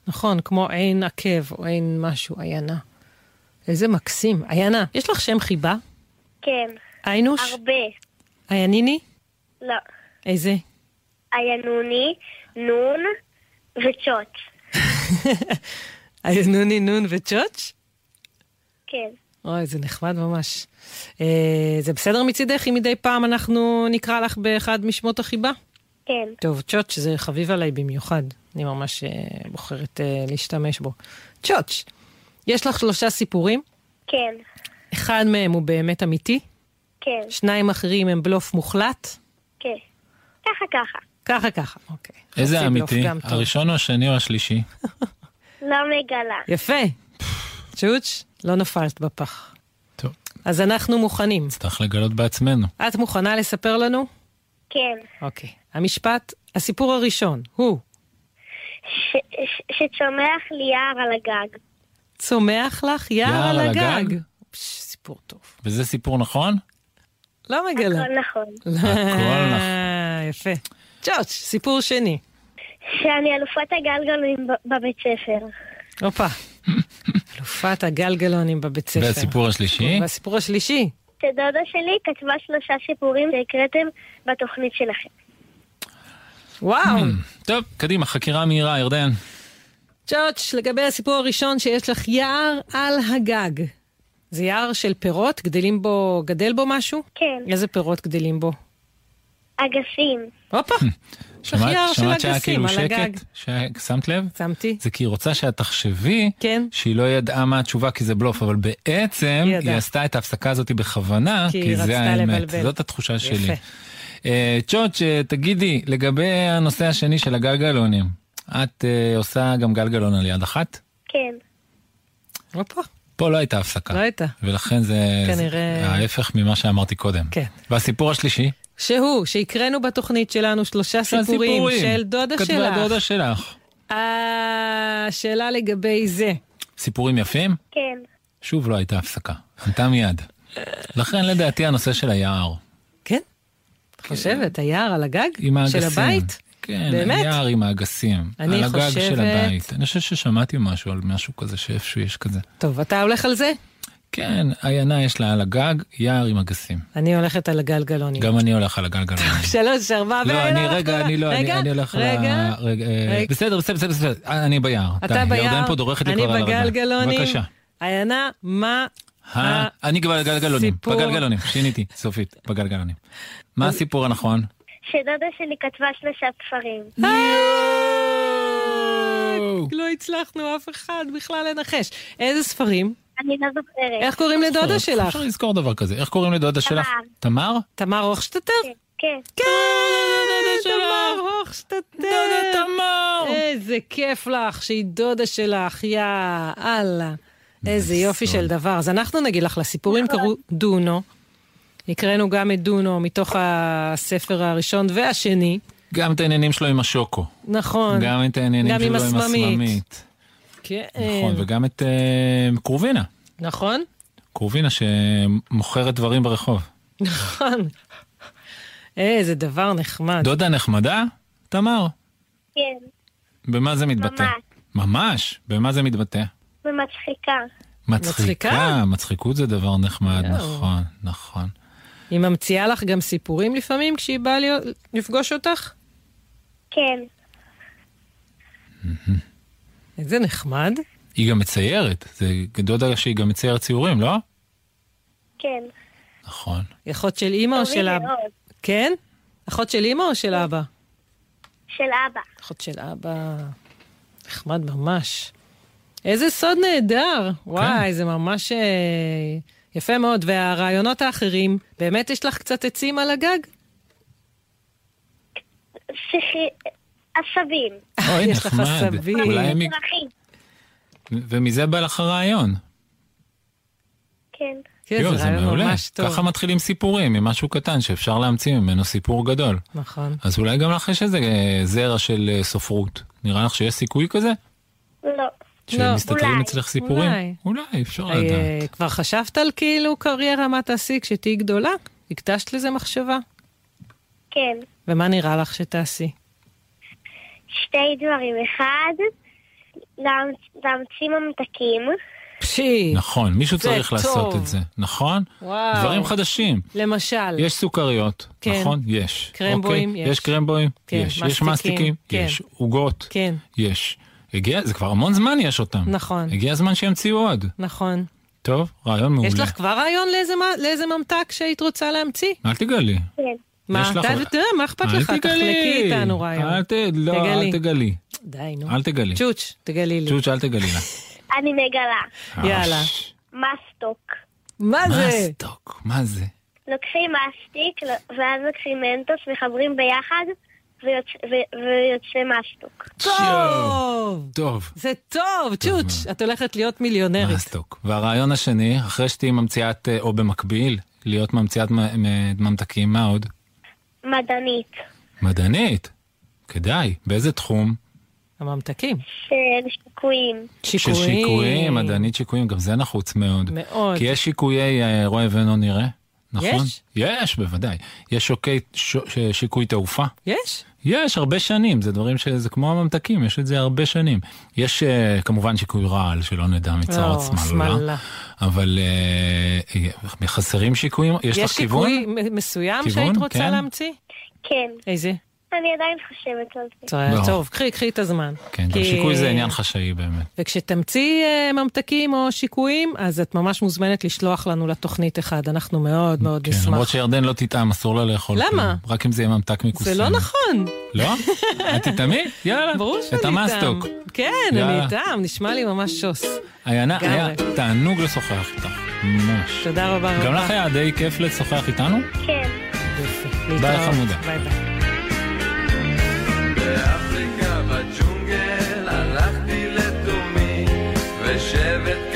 [SPEAKER 2] נכון, כמו עין עקב או עין משהו, עיינה. איזה מקסים. עיינה, יש לך שם חיבה?
[SPEAKER 10] כן.
[SPEAKER 2] עינוש?
[SPEAKER 10] הרבה.
[SPEAKER 2] עייניני?
[SPEAKER 10] לא.
[SPEAKER 2] איזה?
[SPEAKER 10] עיינוני, נון וצ'וט.
[SPEAKER 2] עיינוני נון וצ'וץ'?
[SPEAKER 10] כן.
[SPEAKER 2] אוי, זה נחמד ממש. אה, זה בסדר מצידך אם מדי פעם אנחנו נקרא לך באחד משמות החיבה?
[SPEAKER 10] כן.
[SPEAKER 2] טוב, צ'וץ' זה חביב עליי במיוחד. אני ממש אה, בוחרת אה, להשתמש בו. צ'וץ', יש לך שלושה סיפורים,
[SPEAKER 10] כן.
[SPEAKER 2] אחד מהם הוא באמת אמיתי,
[SPEAKER 10] כן.
[SPEAKER 2] שניים אחרים הם בלוף מוחלט.
[SPEAKER 10] כן. ככה ככה.
[SPEAKER 2] ככה ככה, אוקיי.
[SPEAKER 1] איזה אמיתי? הראשון או השני או השלישי?
[SPEAKER 10] לא מגלה.
[SPEAKER 2] יפה. צ'וץ', לא נפלת בפח.
[SPEAKER 1] טוב.
[SPEAKER 2] אז אנחנו מוכנים.
[SPEAKER 1] צריך לגלות בעצמנו.
[SPEAKER 2] את מוכנה לספר לנו?
[SPEAKER 10] כן.
[SPEAKER 2] אוקיי. המשפט, הסיפור הראשון, הוא
[SPEAKER 10] ש- ש- שצומח לי יער על הגג.
[SPEAKER 2] צומח לך יער
[SPEAKER 1] יער
[SPEAKER 2] על
[SPEAKER 1] על
[SPEAKER 2] הגג.
[SPEAKER 1] הגג?
[SPEAKER 2] פש, סיפור טוב.
[SPEAKER 1] וזה סיפור נכון?
[SPEAKER 2] לא מגלה.
[SPEAKER 10] הכל נכון.
[SPEAKER 1] הכל נכון.
[SPEAKER 2] יפה. צ'וץ', סיפור שני.
[SPEAKER 10] שאני אלופת הגלגלים בבית ספר.
[SPEAKER 2] הופה. אלופת הגלגלונים בבית ספר.
[SPEAKER 1] והסיפור השלישי?
[SPEAKER 2] והסיפור השלישי.
[SPEAKER 10] שדודה שלי כתבה שלושה סיפורים שהקראתם בתוכנית שלכם.
[SPEAKER 2] וואו.
[SPEAKER 1] טוב, קדימה, חקירה מהירה, ירדן.
[SPEAKER 2] צ'וץ', לגבי הסיפור הראשון שיש לך יער על הגג. זה יער של פירות? גדלים בו, גדל בו משהו?
[SPEAKER 10] כן.
[SPEAKER 2] איזה פירות גדלים בו?
[SPEAKER 10] אגסים.
[SPEAKER 2] הופה.
[SPEAKER 1] שמעת שהיה כאילו. שקט? שמת לב?
[SPEAKER 2] שמתי.
[SPEAKER 1] זה כי היא רוצה שאת תחשבי
[SPEAKER 2] כן.
[SPEAKER 1] שהיא לא ידעה מה התשובה כי זה בלוף, אבל בעצם
[SPEAKER 2] היא
[SPEAKER 1] היא. עשתה את ההפסקה הזאת בכוונה,
[SPEAKER 2] כי
[SPEAKER 1] כי זה
[SPEAKER 2] רצתה
[SPEAKER 1] האמת,
[SPEAKER 2] לבלבל.
[SPEAKER 1] זאת התחושה שלי.
[SPEAKER 2] יפה.
[SPEAKER 1] אה, צ'וץ', אה, תגידי, לגבי הנושא השני של הגלגלונים, את אה, עושה גם גלגלון על יד אחת?
[SPEAKER 10] כן.
[SPEAKER 2] הופה.
[SPEAKER 1] פה לא הייתה הפסקה.
[SPEAKER 2] לא הייתה.
[SPEAKER 1] ולכן זה
[SPEAKER 2] כנראה-
[SPEAKER 1] זה ההפך ממה שאמרתי קודם.
[SPEAKER 2] כן.
[SPEAKER 1] והסיפור השלישי?
[SPEAKER 2] שהוא, שהקראנו בתוכנית שלנו שלושה
[SPEAKER 1] של
[SPEAKER 2] סיפורים
[SPEAKER 1] סיפורים.
[SPEAKER 2] של דודה שלך.
[SPEAKER 1] כתבה דודה שלך.
[SPEAKER 2] השאלה לגבי זה.
[SPEAKER 1] סיפורים יפים?
[SPEAKER 10] כן.
[SPEAKER 1] שוב לא הייתה הפסקה. ענתה מיד. לכן לדעתי הנושא של היער.
[SPEAKER 2] כן? את חושבת, היער על הגג? של הבית?
[SPEAKER 1] כן,
[SPEAKER 2] באמת?
[SPEAKER 1] היער עם האגסים.
[SPEAKER 2] אני
[SPEAKER 1] על הגג
[SPEAKER 2] חושבת-
[SPEAKER 1] של הבית. אני חושב ששמעתי משהו על משהו כזה שאיפשהו יש כזה.
[SPEAKER 2] טוב, אתה הולך על זה?
[SPEAKER 1] כן, עיינה יש לה על הגג, יער עם אגסים.
[SPEAKER 2] אני הולכת על הגלגלונים.
[SPEAKER 1] גם אני הולך על הגלגלונים.
[SPEAKER 2] שלוש, ארבע,
[SPEAKER 1] לא,
[SPEAKER 2] ואין
[SPEAKER 1] אני
[SPEAKER 2] לך
[SPEAKER 1] רגע. אני לא, אני אני הולך על
[SPEAKER 2] רגע.
[SPEAKER 1] ה... רגע, אה,
[SPEAKER 2] רגע.
[SPEAKER 1] בסדר, בסדר, בסדר, בסדר, אה, אני ביער.
[SPEAKER 2] אתה ביער,
[SPEAKER 1] ירדן פה דורכת לי
[SPEAKER 2] אני
[SPEAKER 1] כבר על הרגליים.
[SPEAKER 2] בגלגלונים.
[SPEAKER 1] בבקשה.
[SPEAKER 2] עיינה, מה...
[SPEAKER 1] ה- אני כבר בגלגלונים,
[SPEAKER 2] סיפור-
[SPEAKER 1] בגלגלונים, שיניתי, סופית, בגלגלונים. מה הסיפור הנכון?
[SPEAKER 10] שדודה שלי כתבה שלושה ספרים.
[SPEAKER 2] לא הצלחנו אף אחד בכלל לנחש. איזה ספרים?
[SPEAKER 10] אני לא זוכרת.
[SPEAKER 2] איך קוראים לדודה שלך?
[SPEAKER 1] אפשר לזכור דבר כזה? איך קוראים לדודה שלך? תמר?
[SPEAKER 2] תמר הוכשטטר?
[SPEAKER 10] כן.
[SPEAKER 2] כן, תמר הוכשטטר.
[SPEAKER 1] דודה תמר.
[SPEAKER 2] איזה כיף לך שהיא דודה שלך, יא אללה. איזה יופי של דבר. אז אנחנו נגיד לך, לסיפורים קראו דונו. הקראנו גם את דונו מתוך הספר הראשון והשני.
[SPEAKER 1] גם את העניינים שלו עם השוקו.
[SPEAKER 2] נכון.
[SPEAKER 1] גם את העניינים
[SPEAKER 2] גם עם
[SPEAKER 1] שלו עם
[SPEAKER 2] הסממית.
[SPEAKER 1] הסממית.
[SPEAKER 2] כן.
[SPEAKER 1] נכון, וגם את אה, קרובינה.
[SPEAKER 2] נכון?
[SPEAKER 1] קרובינה שמוכרת דברים ברחוב.
[SPEAKER 2] נכון. איזה דבר נחמד.
[SPEAKER 1] דודה נחמדה? תמר.
[SPEAKER 10] כן,
[SPEAKER 1] במה זה מתבטא?
[SPEAKER 10] ממש.
[SPEAKER 1] ממש? במה זה מתבטא?
[SPEAKER 10] ומצחיקה.
[SPEAKER 1] מצחיקה, מצחיקות זה דבר נחמד. נכון, נכון.
[SPEAKER 2] היא ממציאה לך גם סיפורים לפעמים כשהיא באה להיות- לפגוש אותך?
[SPEAKER 10] כן,
[SPEAKER 2] איזה נחמד.
[SPEAKER 1] היא גם מציירת, זה דודה שהיא גם מציירת ציורים, לא?
[SPEAKER 10] כן.
[SPEAKER 1] נכון.
[SPEAKER 2] היא אחות של אימא או של אבא? כן? אחות של אימא או של אבא?
[SPEAKER 10] של אבא.
[SPEAKER 2] אחות של אבא. נחמד ממש. איזה סוד נהדר. וואי, זה ממש אה, יפה מאוד. והרעיונות האחרים, באמת יש לך קצת עצים על הגג?
[SPEAKER 10] עשבים.
[SPEAKER 1] אוי,
[SPEAKER 2] יש לך
[SPEAKER 1] נחמד.
[SPEAKER 2] עשבים.
[SPEAKER 1] אולי הם...
[SPEAKER 10] פרחים.
[SPEAKER 1] ומזה בא לך הרעיון.
[SPEAKER 10] כן.
[SPEAKER 2] כן,
[SPEAKER 1] יואו,
[SPEAKER 2] זה
[SPEAKER 1] מעולה.
[SPEAKER 2] ממש טוב.
[SPEAKER 1] ככה מתחילים סיפורים, ממשהו קטן שאפשר להמציא ממנו סיפור גדול.
[SPEAKER 2] נכון.
[SPEAKER 1] אז אולי גם לך יש איזה אה, זרע של אה, סופרות. נראה לך שיש סיכוי כזה?
[SPEAKER 10] לא.
[SPEAKER 1] שמסתתרים
[SPEAKER 10] אולי.
[SPEAKER 1] אצלך סיפורים?
[SPEAKER 2] אולי.
[SPEAKER 1] אולי, אפשר
[SPEAKER 2] אה,
[SPEAKER 1] לדעת.
[SPEAKER 2] כבר חשבת על כאילו קריירה, מה תעשי כשתהיי גדולה? הקדשת לזה מחשבה?
[SPEAKER 10] כן.
[SPEAKER 2] ומה נראה לך שתעשי?
[SPEAKER 10] שתי דברים. אחד, להמצ- להמציא ממתקים.
[SPEAKER 2] פשי.
[SPEAKER 1] נכון, מישהו צריך לעשות
[SPEAKER 2] טוב.
[SPEAKER 1] את זה, נכון?
[SPEAKER 2] וואו.
[SPEAKER 1] דברים חדשים.
[SPEAKER 2] למשל.
[SPEAKER 1] יש סוכריות,
[SPEAKER 2] כן.
[SPEAKER 1] נכון? יש.
[SPEAKER 2] קרמבויים,
[SPEAKER 1] אוקיי?
[SPEAKER 2] יש.
[SPEAKER 1] יש קרמבויים?
[SPEAKER 2] כן,
[SPEAKER 1] יש. יש
[SPEAKER 2] מסטיקים,
[SPEAKER 1] מסטיקים?
[SPEAKER 2] כן.
[SPEAKER 1] יש. עוגות?
[SPEAKER 2] כן.
[SPEAKER 1] יש. הגיע, זה כבר המון זמן יש אותם.
[SPEAKER 2] נכון.
[SPEAKER 1] הגיע הזמן שימציאו עוד.
[SPEAKER 2] נכון.
[SPEAKER 1] טוב, רעיון מעולה.
[SPEAKER 2] יש לך כבר רעיון לאיזה, לאיזה ממתק שהיית רוצה להמציא?
[SPEAKER 1] אל תגלי.
[SPEAKER 10] כן.
[SPEAKER 2] מה,
[SPEAKER 1] לך-
[SPEAKER 2] אתה יודע, מה אכפת לך? תחלקי איתנו רעיון.
[SPEAKER 1] אל ת... לא,
[SPEAKER 2] תגלי.
[SPEAKER 1] אל תגלי.
[SPEAKER 2] די, נו.
[SPEAKER 1] אל תגלי.
[SPEAKER 2] צ'וץ', תגלי לי.
[SPEAKER 1] צ'וץ', אל תגלי לה.
[SPEAKER 10] אני מגלה.
[SPEAKER 2] יאללה.
[SPEAKER 1] אש,
[SPEAKER 10] מסטוק.
[SPEAKER 2] מה זה?
[SPEAKER 1] מסטוק, מה זה?
[SPEAKER 10] לוקחים מסטיק, ואז לוקחים מנטוס, מחברים ביחד, ויוצא- ו- ויוצא מסטוק.
[SPEAKER 2] טוב!
[SPEAKER 1] טוב.
[SPEAKER 2] זה טוב, צ'וץ', את הולכת להיות מיליונרית.
[SPEAKER 1] מסטוק. והרעיון השני, אחרי שתהיי ממציאת, אה, או במקביל, להיות ממציאת ממתקים, מה עוד?
[SPEAKER 10] מדענית.
[SPEAKER 1] מדענית. כדאי. באיזה תחום?
[SPEAKER 2] הממתקים.
[SPEAKER 10] של שיקויים.
[SPEAKER 1] של
[SPEAKER 2] שיקויים.
[SPEAKER 1] שיקויים, מדענית שיקויים, גם זה נחוץ מאוד.
[SPEAKER 2] מאוד.
[SPEAKER 1] כי יש שיקויי אה, רואה ואינו נראה, נכון?
[SPEAKER 2] יש?
[SPEAKER 1] יש, בוודאי. יש שוקי, ש, ש, שיקוי תעופה.
[SPEAKER 2] יש?
[SPEAKER 1] יש, הרבה שנים, זה דברים שזה כמו הממתקים, יש את זה הרבה שנים. יש uh, כמובן שיקוי רעל, שלא נדע מצרות
[SPEAKER 2] לא, שמאללה.
[SPEAKER 1] אבל uh, חסרים שיקויים, יש לך כיוון?
[SPEAKER 2] יש שיקוי מסוים
[SPEAKER 1] כיוון?
[SPEAKER 2] שהיית רוצה
[SPEAKER 1] כן.
[SPEAKER 2] להמציא?
[SPEAKER 10] כן.
[SPEAKER 2] איזה?
[SPEAKER 10] אני עדיין חושבת על זה.
[SPEAKER 2] טוב,
[SPEAKER 1] לא.
[SPEAKER 2] טוב, קחי, קחי את הזמן.
[SPEAKER 1] כן, גם
[SPEAKER 2] כי-
[SPEAKER 1] שיקוי זה עניין חשאי באמת.
[SPEAKER 2] וכשתמציא אה, ממתקים או שיקויים, אז את ממש מוזמנת לשלוח לנו לתוכנית אחד, אנחנו מאוד מאוד
[SPEAKER 1] כן, למרות
[SPEAKER 2] נשמח.
[SPEAKER 1] שירדן לא תטעם, אסור לה לאכול.
[SPEAKER 2] למה?
[SPEAKER 1] כלום. רק אם זה יהיה ממתק מקוסם.
[SPEAKER 2] זה לא נכון.
[SPEAKER 1] לא? את תטעמי? יאללה.
[SPEAKER 2] ברור
[SPEAKER 1] את
[SPEAKER 2] שאני
[SPEAKER 1] המסטוק.
[SPEAKER 2] איתם. כן,
[SPEAKER 1] יאללה.
[SPEAKER 2] אני איתם, נשמע לי ממש שוס. לגמרי.
[SPEAKER 1] היה תענוג לשוחח איתך, ממש.
[SPEAKER 2] תודה רבה רבה.
[SPEAKER 1] גם לך היה די כיף לשוחח איתנו?
[SPEAKER 10] כן.
[SPEAKER 1] ביי. חמודה.
[SPEAKER 2] ביי ביי.
[SPEAKER 3] באפריקה בג'ונגל הלכתי לתומי ושבט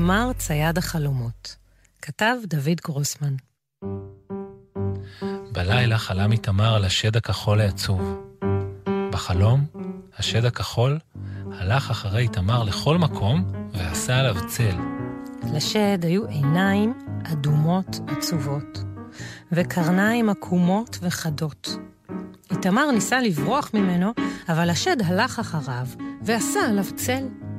[SPEAKER 2] איתמר צייד החלומות. כתב דוד גרוסמן.
[SPEAKER 1] בלילה חלם איתמר על השד הכחול העצוב. בחלום, השד הכחול הלך אחרי איתמר לכל מקום ועשה עליו צל.
[SPEAKER 2] לשד היו עיניים אדומות עצובות, וקרניים עקומות וחדות. איתמר ניסה לברוח ממנו, אבל השד הלך אחריו ועשה עליו צל.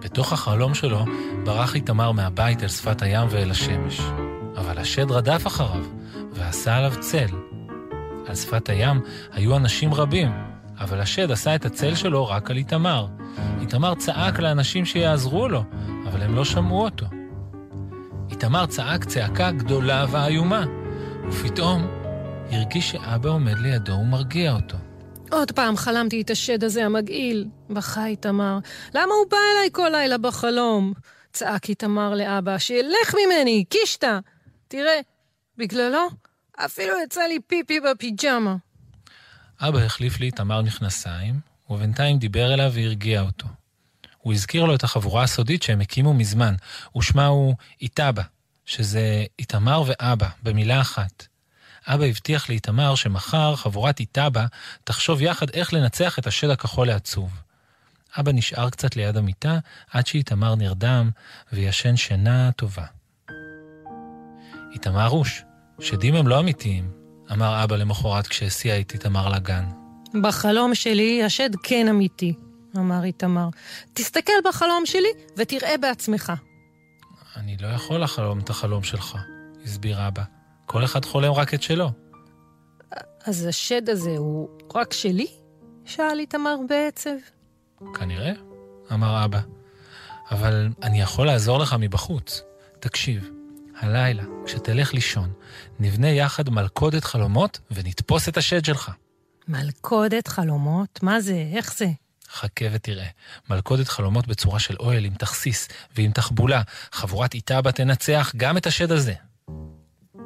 [SPEAKER 1] בתוך החלום שלו ברח איתמר מהבית אל שפת הים ואל השמש. אבל השד רדף אחריו ועשה עליו צל. על שפת הים היו אנשים רבים, אבל השד עשה את הצל שלו רק על איתמר. איתמר צעק לאנשים שיעזרו לו, אבל הם לא שמעו אותו. איתמר צעק צעקה גדולה ואיומה, ופתאום הרגיש שאבא עומד לידו ומרגיע אותו.
[SPEAKER 2] עוד פעם חלמתי את השד הזה המגעיל, בכה איתמר. למה הוא בא אליי כל לילה בחלום? צעק איתמר לאבא, שילך ממני, קישטה! תראה, בגללו אפילו יצא לי פיפי בפיג'מה.
[SPEAKER 1] אבא החליף לאיתמר מכנסיים, ובינתיים דיבר אליו והרגיע אותו. הוא הזכיר לו את החבורה הסודית שהם הקימו מזמן, ושמה הוא איתבא, שזה איתמר ואבא, במילה אחת. אבא הבטיח לאיתמר שמחר חבורת איתבא תחשוב יחד איך לנצח את השד הכחול העצוב. אבא נשאר קצת ליד המיטה עד שאיתמר נרדם וישן שינה טובה. איתמר רוש, שדים הם לא אמיתיים, אמר אבא למחרת כשהסיע את איתמר לגן.
[SPEAKER 2] בחלום שלי השד כן אמיתי, אמר איתמר. תסתכל בחלום שלי ותראה בעצמך.
[SPEAKER 1] אני לא יכול לחלום את החלום שלך, הסביר אבא. כל אחד חולם רק את שלו.
[SPEAKER 2] אז השד הזה הוא רק שלי? שאל איתמר בעצב.
[SPEAKER 1] כנראה, אמר אבא. אבל אני יכול לעזור לך מבחוץ. תקשיב, הלילה, כשתלך לישון, נבנה יחד מלכודת חלומות ונתפוס את השד שלך.
[SPEAKER 2] מלכודת חלומות? מה זה? איך זה?
[SPEAKER 1] חכה ותראה. מלכודת חלומות בצורה של אוהל עם תכסיס ועם תחבולה. חבורת איתה תנצח גם את השד הזה.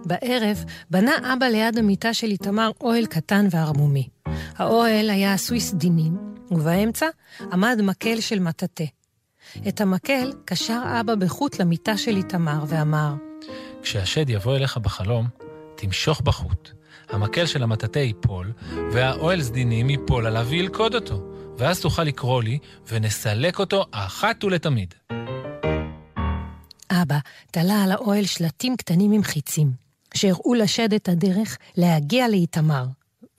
[SPEAKER 2] בערב בנה אבא ליד המיטה של איתמר אוהל קטן וערמומי. האוהל היה עשוי סדינים, ובאמצע עמד מקל של מטאטא. את המקל קשר אבא בחוט למיטה של איתמר ואמר,
[SPEAKER 1] כשהשד יבוא אליך בחלום, תמשוך בחוט. המקל של המטאטא ייפול, והאוהל סדינים ייפול עליו וילכוד אותו. ואז תוכל לקרוא לי, ונסלק אותו אחת ולתמיד.
[SPEAKER 2] אבא תלה על האוהל שלטים קטנים עם חיצים, שהראו לשד את הדרך להגיע לאיתמר,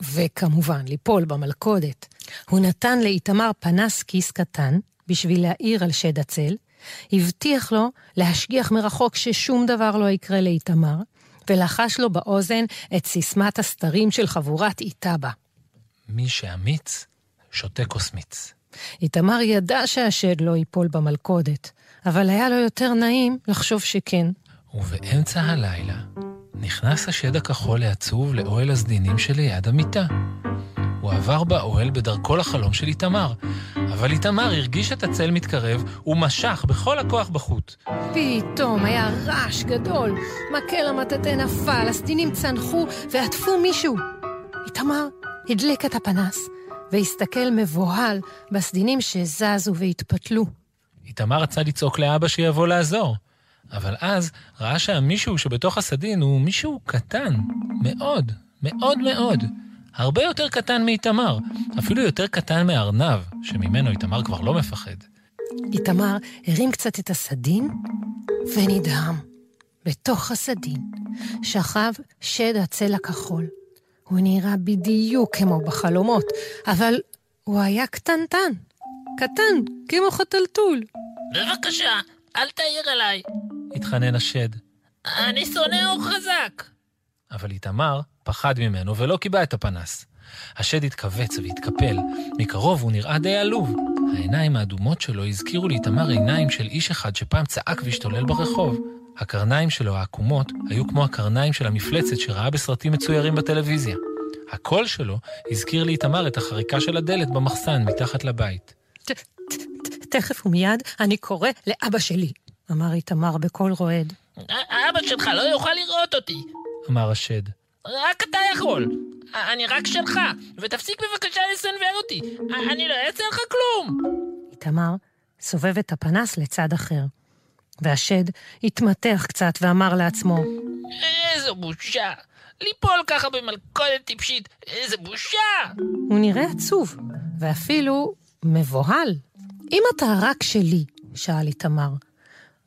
[SPEAKER 2] וכמובן ליפול במלכודת. הוא נתן לאיתמר פנס כיס קטן בשביל להאיר על שד הצל, הבטיח לו להשגיח מרחוק ששום דבר לא יקרה לאיתמר, ולחש לו באוזן את סיסמת הסתרים של חבורת איתבא.
[SPEAKER 1] מי שאמיץ, שותה כוס מיץ.
[SPEAKER 2] איתמר ידע שהשד לא ייפול במלכודת, אבל היה לו יותר נעים לחשוב שכן.
[SPEAKER 1] ובאמצע הלילה נכנס השד הכחול העצוב לאוהל הסדינים שליד המיטה. הוא עבר באוהל בדרכו לחלום של איתמר, אבל איתמר הרגיש את הצל מתקרב ומשך בכל הכוח בחוט.
[SPEAKER 2] פתאום היה רעש גדול, מקל המטאטא נפל, הסדינים צנחו ועטפו מישהו. איתמר הדליק את הפנס והסתכל מבוהל בסדינים שזזו והתפתלו.
[SPEAKER 1] איתמר רצה לצעוק לאבא שיבוא לעזור, אבל אז ראה שהמישהו שבתוך הסדין הוא מישהו קטן, מאוד, מאוד מאוד. הרבה יותר קטן מאיתמר, אפילו יותר קטן מארנב, שממנו איתמר כבר לא מפחד.
[SPEAKER 2] איתמר הרים קצת את הסדין ונדהם. בתוך הסדין שכב שד הצל הכחול. הוא נראה בדיוק כמו בחלומות, אבל הוא היה קטנטן. קטן, כמו חתלתול.
[SPEAKER 11] בבקשה, אל תעיר אליי.
[SPEAKER 1] התחנן השד.
[SPEAKER 11] אני שונא אור חזק.
[SPEAKER 1] אבל איתמר פחד ממנו ולא קיבע את הפנס. השד התכווץ והתקפל, מקרוב הוא נראה די עלוב. העיניים האדומות שלו הזכירו לאיתמר עיניים של איש אחד שפעם צעק והשתולל ברחוב. הקרניים שלו העקומות היו כמו הקרניים של המפלצת שראה בסרטים מצוירים בטלוויזיה. הקול שלו הזכיר לאיתמר את החריקה של הדלת במחסן מתחת לבית.
[SPEAKER 2] תכף ומיד אני קורא לאבא שלי, אמר איתמר בקול רועד.
[SPEAKER 11] אבא שלך לא יוכל לראות אותי.
[SPEAKER 1] אמר השד.
[SPEAKER 11] רק אתה יכול. אני רק שלך, ותפסיק בבקשה לסנוור אותי. אני לא אעשה לך כלום.
[SPEAKER 2] איתמר סובב את הפנס לצד אחר. והשד התמתח קצת ואמר לעצמו,
[SPEAKER 11] איזו בושה. ליפול ככה במלכודת טיפשית, איזה בושה!
[SPEAKER 2] הוא נראה עצוב, ואפילו מבוהל. אם אתה רק שלי, שאל איתמר,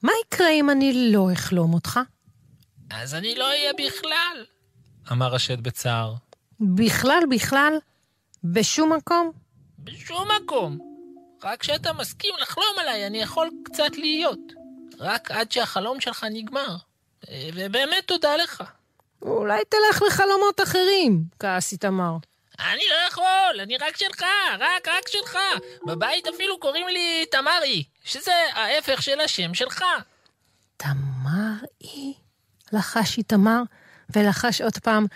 [SPEAKER 2] מה יקרה אם אני לא אחלום אותך?
[SPEAKER 11] אז אני לא אהיה בכלל.
[SPEAKER 1] אמר השד בצער.
[SPEAKER 2] בכלל, בכלל, בשום מקום?
[SPEAKER 11] בשום מקום. רק כשאתה מסכים לחלום עליי, אני יכול קצת להיות. רק עד שהחלום שלך נגמר. ובאמת תודה לך.
[SPEAKER 2] אולי תלך לחלומות אחרים, כעס איתמר.
[SPEAKER 11] אני לא יכול, אני רק שלך, רק, רק שלך. בבית אפילו קוראים לי תמרי, שזה ההפך של השם שלך.
[SPEAKER 2] תמר-אי? לחש איתמר, ולחש עוד פעם,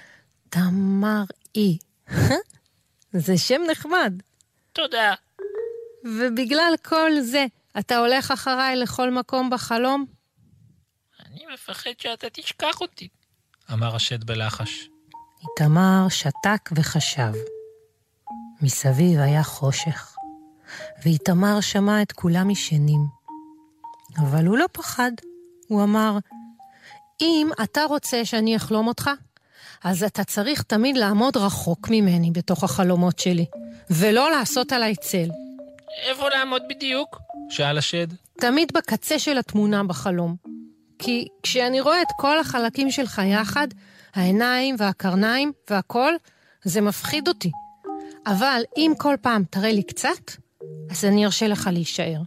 [SPEAKER 2] תמר-אי. זה שם נחמד.
[SPEAKER 11] תודה.
[SPEAKER 2] ובגלל כל זה, אתה הולך אחריי לכל מקום בחלום?
[SPEAKER 11] אני מפחד שאתה תשכח אותי.
[SPEAKER 1] אמר השד בלחש.
[SPEAKER 2] איתמר שתק וחשב. מסביב היה חושך, ואיתמר שמע את כולם ישנים. אבל הוא לא פחד. הוא אמר, אם אתה רוצה שאני אחלום אותך, אז אתה צריך תמיד לעמוד רחוק ממני בתוך החלומות שלי, ולא לעשות עליי צל.
[SPEAKER 11] איפה לעמוד בדיוק?
[SPEAKER 1] שאל השד.
[SPEAKER 2] תמיד בקצה של התמונה בחלום. כי כשאני רואה את כל החלקים שלך יחד, העיניים והקרניים והכל, זה מפחיד אותי. אבל אם כל פעם תראה לי קצת, אז אני ארשה לך להישאר.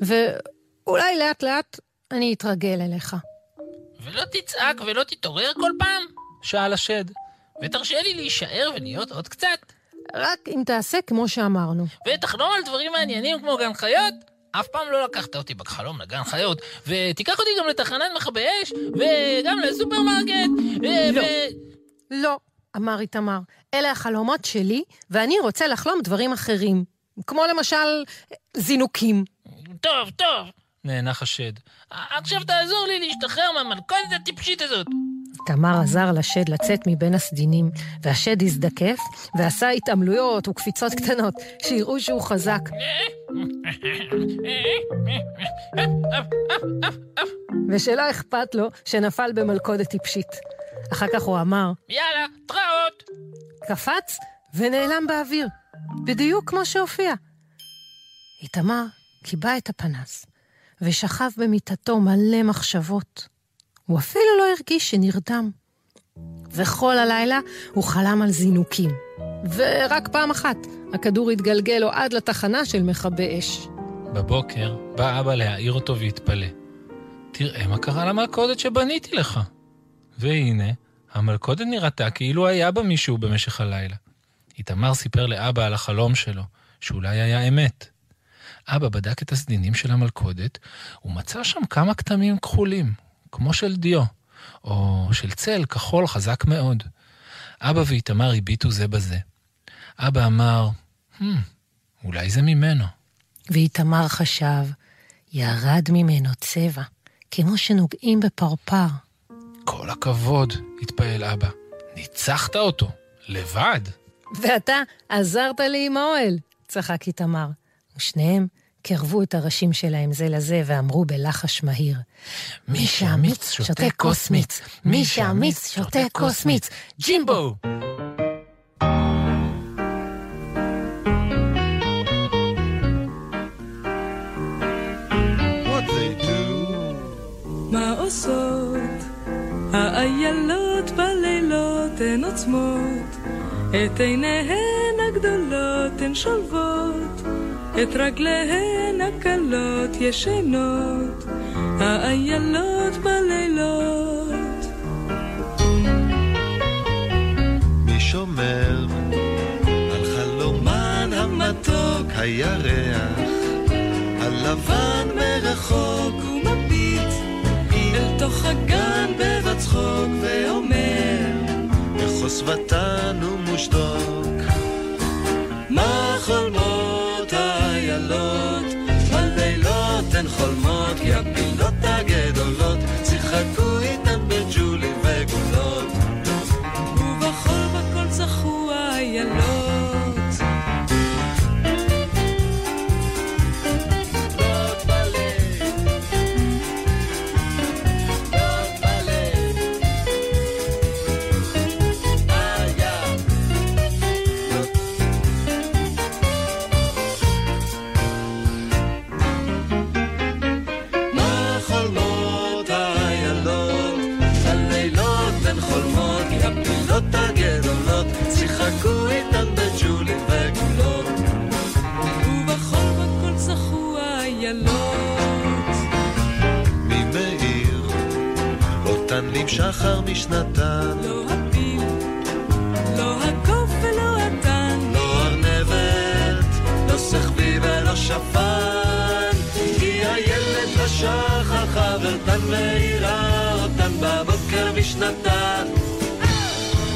[SPEAKER 2] ואולי לאט לאט אני אתרגל אליך.
[SPEAKER 11] ולא תצעק ולא תתעורר כל פעם?
[SPEAKER 1] שאל השד.
[SPEAKER 11] ותרשה לי להישאר ולהיות עוד קצת.
[SPEAKER 2] רק אם תעשה כמו שאמרנו.
[SPEAKER 11] ותחלום על דברים מעניינים כמו גן חיות? אף פעם לא לקחת אותי בחלום לגן חיות, ותיקח אותי גם לתחנת מכבי אש, וגם לסופרמרקט, ו...
[SPEAKER 2] לא.
[SPEAKER 11] ו...
[SPEAKER 2] לא, אמר איתמר, אלה החלומות שלי, ואני רוצה לחלום דברים אחרים. כמו למשל, זינוקים.
[SPEAKER 11] טוב, טוב.
[SPEAKER 1] נאנח השד.
[SPEAKER 11] עכשיו תעזור לי להשתחרר מהמלכודת הטיפשית הזאת.
[SPEAKER 2] תמר עזר לשד לצאת מבין הסדינים, והשד הזדקף ועשה התעמלויות וקפיצות קטנות, שיראו שהוא חזק. ושלא אכפת לו שנפל במלכודת טיפשית. אחר כך הוא אמר,
[SPEAKER 11] יאללה, תראות.
[SPEAKER 2] קפץ ונעלם באוויר, בדיוק כמו שהופיע. איתמר קיבע את הפנס, ושכב במיטתו מלא מחשבות. הוא אפילו לא הרגיש שנרדם. וכל הלילה הוא חלם על זינוקים. ורק פעם אחת הכדור התגלגל לו עד לתחנה של מכבי אש.
[SPEAKER 1] בבוקר בא אבא להעיר אותו והתפלא. תראה מה קרה למלכודת שבניתי לך. והנה, המלכודת נראתה כאילו היה בה מישהו במשך הלילה. איתמר סיפר לאבא על החלום שלו, שאולי היה אמת. אבא בדק את הסדינים של המלכודת, ומצא שם כמה כתמים כחולים, כמו של דיו, או של צל כחול חזק מאוד. אבא ואיתמר הביטו זה בזה. אבא אמר, hmm, אולי זה ממנו.
[SPEAKER 2] ואיתמר חשב, ירד ממנו צבע, כמו שנוגעים בפרפר.
[SPEAKER 1] כל הכבוד, התפעל אבא. ניצחת אותו, לבד.
[SPEAKER 2] ואתה עזרת לי עם האוהל, צחק איתמר. ושניהם קרבו את הראשים שלהם זה לזה ואמרו בלחש מהיר, מי שאמיץ שותה כוס מיץ, מי שאמיץ שותה כוס מיץ, ג'ימבו!
[SPEAKER 12] מה עושות האיילות בלילות הן עוצמות את עיניהן הגדולות הן שולבות את רגליהן הקלות ישנות האיילות בלילות.
[SPEAKER 8] מי שומר על חלומן המתוק הירח הלבן מרחוק
[SPEAKER 12] ומביט אל תוך הגן ואומר
[SPEAKER 8] בחוסבתן ומושתוק מה חולמות האיילות בלילות הן חולמות כי
[SPEAKER 13] שחר משנתן?
[SPEAKER 12] לא הפיל, לא הקוף ולא התן.
[SPEAKER 13] לא ארנבת, לא סחבי ולא שפן. כי הילד השחר חברתן מאירה אותן בבוקר משנתן.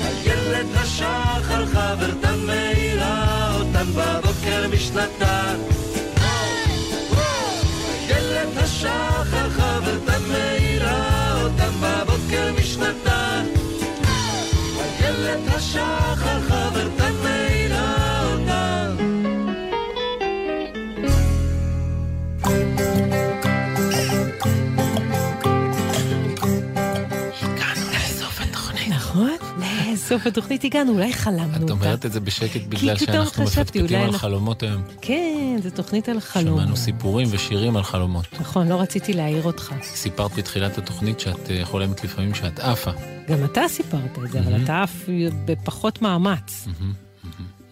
[SPEAKER 13] הילד השחר חברתן מאירה אותן בבוקר משנתן. בבוקר משנתן. הילד
[SPEAKER 2] לסוף התוכנית הגענו, אולי חלמנו אותה.
[SPEAKER 1] את אומרת את זה בשקט בגלל שאנחנו מפטפטים
[SPEAKER 2] אולי
[SPEAKER 1] על חלומות היום.
[SPEAKER 2] כן, זו תוכנית על חלום.
[SPEAKER 1] שמענו סיפורים ושירים על חלומות.
[SPEAKER 2] נכון, לא רציתי להעיר אותך.
[SPEAKER 1] סיפרת בתחילת התוכנית שאת אה, חולמת לפעמים שאת עפה.
[SPEAKER 2] גם אתה סיפרת את זה, אבל אתה עף בפחות מאמץ.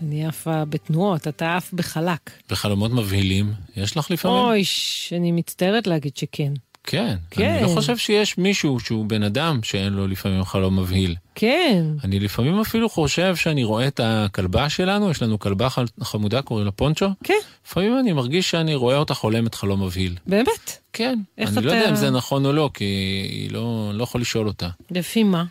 [SPEAKER 2] אני עפה בתנועות, אתה עף בחלק.
[SPEAKER 1] וחלומות מבהילים, יש לך לפעמים?
[SPEAKER 2] אוי, אני מצטערת להגיד שכן.
[SPEAKER 1] כן.
[SPEAKER 2] כן.
[SPEAKER 1] אני לא חושב שיש מישהו שהוא בן אדם שאין לו לפעמים חלום מבהיל.
[SPEAKER 2] כן.
[SPEAKER 1] אני לפעמים אפילו חושב שאני רואה את הכלבה שלנו, יש לנו כלבה חמודה, קוראים לה פונצ'ו.
[SPEAKER 2] כן.
[SPEAKER 1] לפעמים אני מרגיש שאני רואה אותה חולמת חלום מבהיל.
[SPEAKER 2] באמת?
[SPEAKER 1] כן.
[SPEAKER 2] איך
[SPEAKER 1] אני לא
[SPEAKER 2] אתה-
[SPEAKER 1] יודע אם זה נכון או לא, כי היא לא, לא יכול לשאול אותה.
[SPEAKER 2] לפי מה?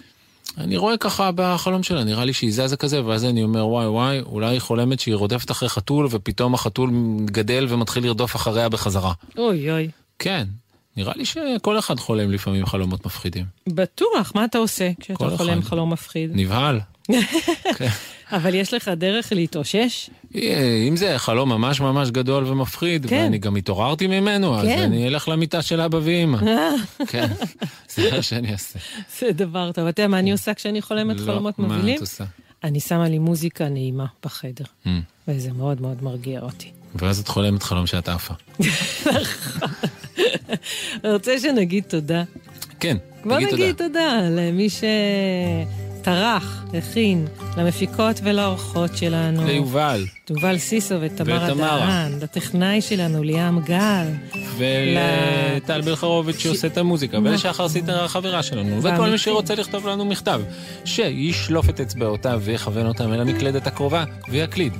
[SPEAKER 1] אני רואה ככה בחלום שלה, נראה לי שהיא זזה כזה, ואז אני אומר, וואי וואי, אולי היא חולמת שהיא רודפת אחרי חתול, ופתאום החתול גדל ומתחיל לרדוף אחריה בחזרה.
[SPEAKER 2] אוי אוי.
[SPEAKER 1] כן, נראה לי שכל אחד חולם לפעמים חלומות מפחידים.
[SPEAKER 2] בטוח, מה אתה עושה כשאתה חולם
[SPEAKER 1] אחד.
[SPEAKER 2] חלום מפחיד?
[SPEAKER 1] נבהל.
[SPEAKER 2] אבל יש לך דרך להתאושש?
[SPEAKER 1] אה, אם זה חלום ממש ממש גדול ומפחיד,
[SPEAKER 2] כן.
[SPEAKER 1] ואני גם התעוררתי ממנו, אז
[SPEAKER 2] כן.
[SPEAKER 1] אני אלך למיטה של אבא ואמא. כן, זה מה שאני אעשה.
[SPEAKER 2] זה דבר טוב. אתה יודע מה אני עושה כשאני חולמת
[SPEAKER 1] לא,
[SPEAKER 2] חלומות
[SPEAKER 1] מה
[SPEAKER 2] מבהילים?
[SPEAKER 1] את עושה?
[SPEAKER 2] אני שמה לי מוזיקה נעימה בחדר,
[SPEAKER 1] Mm.
[SPEAKER 2] וזה מאוד מאוד מרגיע אותי.
[SPEAKER 1] ואז את חולמת חלום שאת עפה.
[SPEAKER 2] אני רוצה שנגיד תודה.
[SPEAKER 1] כן,
[SPEAKER 2] בוא
[SPEAKER 1] תגיד תודה.
[SPEAKER 2] נגיד תודה למי שטרח, הכין, למפיקות ולאורחות שלנו.
[SPEAKER 1] ליובל,
[SPEAKER 2] יובל סיסו ותמרה. דהן, לטכנאי שלנו ליאם גל.
[SPEAKER 1] ולטל בלחרוביץ' שעושה את המוזיקה, ולשחר סיטר החברה שלנו, וכל. מי שרוצה לכתוב לנו מכתב, שישלוף את אצבעותיו ויכוון אותם אל המקלדת הקרובה, ויקליד.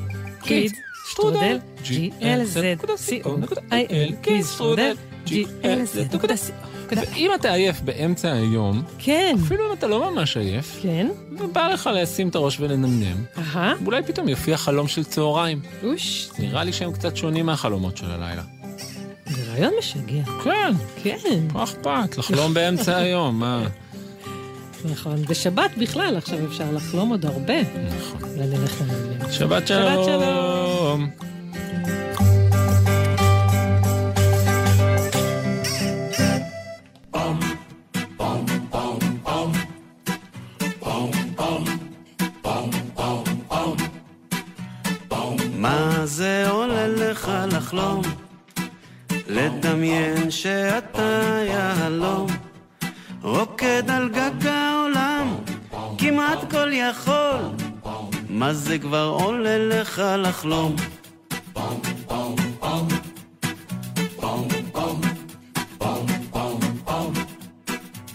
[SPEAKER 2] קיד, שטרודל, glz.co.il, קיד, שטרודל, glz.co.il.
[SPEAKER 1] ואם אתה עייף באמצע היום,
[SPEAKER 2] כן,
[SPEAKER 1] אפילו אם אתה לא ממש עייף,
[SPEAKER 2] כן,
[SPEAKER 1] ובא לך לשים את הראש ולנמנם,
[SPEAKER 2] אהה,
[SPEAKER 1] אולי פתאום יופיע חלום של צהריים.
[SPEAKER 2] אוש,
[SPEAKER 1] נראה לי שהם קצת שונים מהחלומות של הלילה.
[SPEAKER 2] זה רעיון משגע.
[SPEAKER 1] כן,
[SPEAKER 2] כן,
[SPEAKER 1] מה אכפת? לחלום באמצע היום, מה?
[SPEAKER 2] נכון. בשבת בכלל, עכשיו אפשר לחלום עוד הרבה.
[SPEAKER 1] נכון.
[SPEAKER 2] נלך לנמלים.
[SPEAKER 1] שבת שלום.
[SPEAKER 13] זה עולה לך לחלום? לדמיין שאתה יהלום, רוקד על גג העולם, כמעט כל יכול. מה זה כבר עולה לך לחלום?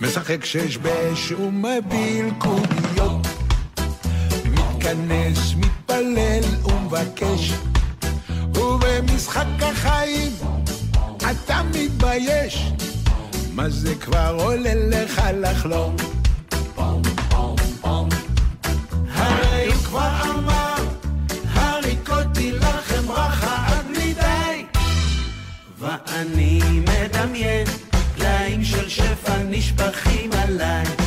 [SPEAKER 14] משחק שש בש ומביל קוביות מתכנס, מתפלל ומבקש ובמשחק החיים אתה מתבייש מה זה כבר עולה לך לחלום?
[SPEAKER 13] ואני מדמיין פלאים של שפע נשפכים עליי.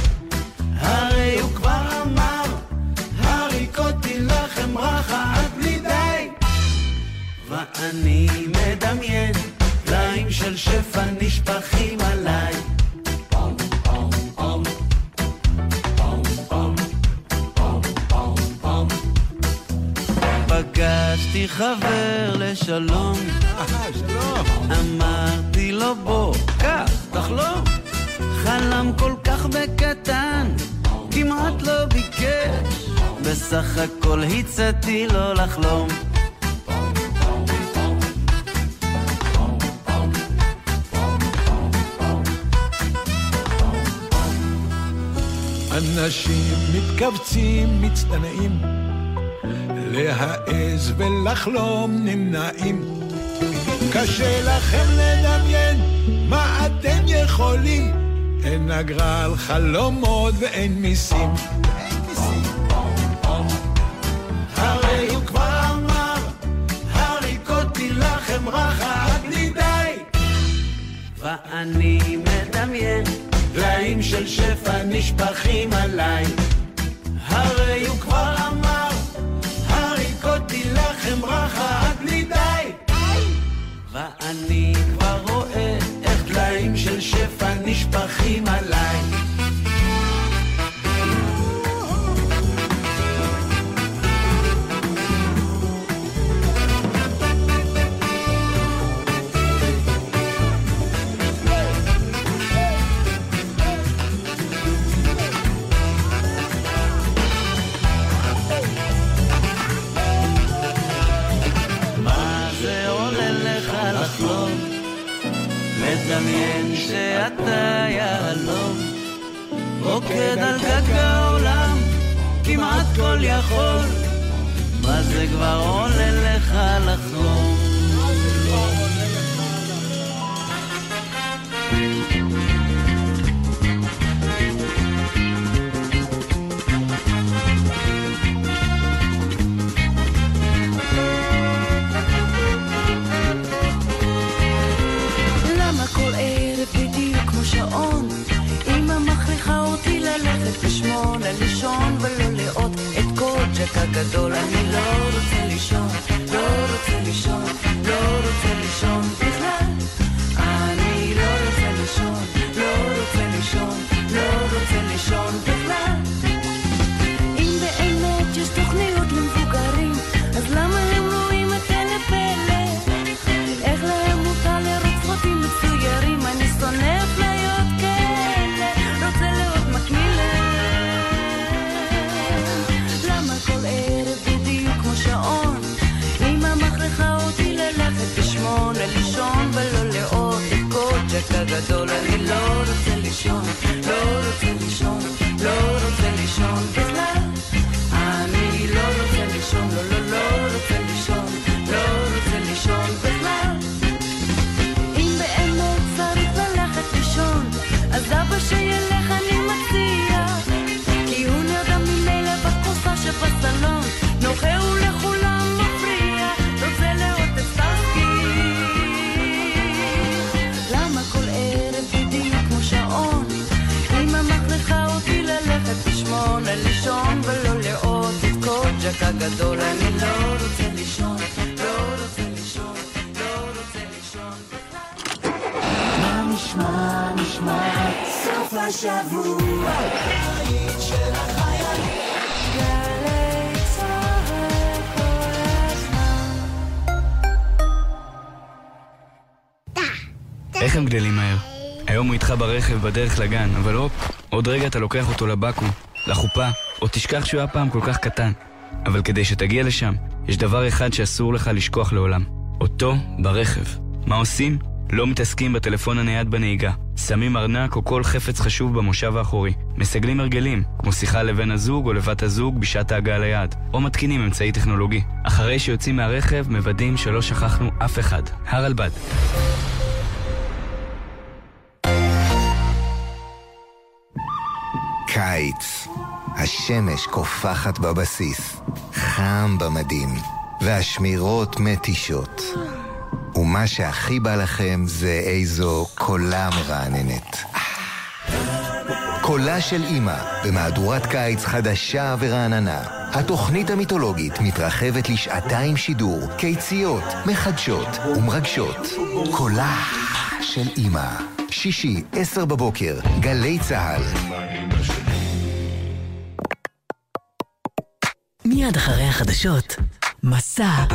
[SPEAKER 13] ואני מדמיין פלאים של שפע נשפכים עליי. פגשתי חבר לשלום אמרתי לו בוא, קח, תחלום. חלם כל כך בקטן, כמעט לא ביקש,
[SPEAKER 4] בסך הכל הצעתי לו לחלום.
[SPEAKER 14] אנשים מתכווצים, מצטנעים, להעז ולחלום נמנעים. קשה לכם לדמיין מה אתם יכולים, אין אגרה על חלומות ואין מיסים. הרי הוא כבר אמר, הריקותי לכם רחה עד בלי די.
[SPEAKER 4] ואני מדמיין,
[SPEAKER 14] טלאים של שפע נשפכים עליי.
[SPEAKER 4] הרי הוא כבר אמר,
[SPEAKER 14] הריקותי לכם רחה עד בלי די.
[SPEAKER 4] ואני כבר לדמיין שאתה יהלום רוקד על גג העולם, כמעט כל יכול מה זה כבר עולה לך לחלום?
[SPEAKER 15] כמו שעון? אמא מכריחה אותי ללכת בשמונה לישון ולא לראות את קוג'ק הגדול. אני לא רוצה לישון, לא רוצה לישון, לא רוצה לישון קוג'ק הגדול. אני לא רוצה לישון, לא לא.
[SPEAKER 16] איך הם גדלים מהר? היום הוא איתך ברכב בדרך לגן, אבל הופ, עוד רגע אתה לוקח אותו לבקו"ם, לחופה, או תשכח שהוא היה פעם כל כך קטן. אבל כדי שתגיע לשם, יש דבר אחד שאסור לך לשכוח לעולם. אותו ברכב. מה עושים? לא מתעסקים בטלפון הנייד בנהיגה. שמים ארנק או כל חפץ חשוב במושב האחורי. מסגלים הרגלים, כמו שיחה לבן הזוג או לבת הזוג בשעת ההגעה ליעד. או מתקינים אמצעי טכנולוגי. אחרי שיוצאים מהרכב, מוודאים שלא שכחנו אף אחד. הרלב"ד.
[SPEAKER 17] קיץ. השמש קופחת בבסיס, חם במדים, והשמירות מתישות. ומה שהכי בא לכם זה איזו קולה מרעננת. קולה של אימא, במהדורת קיץ חדשה ורעננה. התוכנית המיתולוגית מתרחבת לשעתיים שידור, קיציות, מחדשות ומרגשות. קולה של אימא. שישי, עשר בבוקר, גלי צה"ל.
[SPEAKER 18] מיד אחרי החדשות, מסע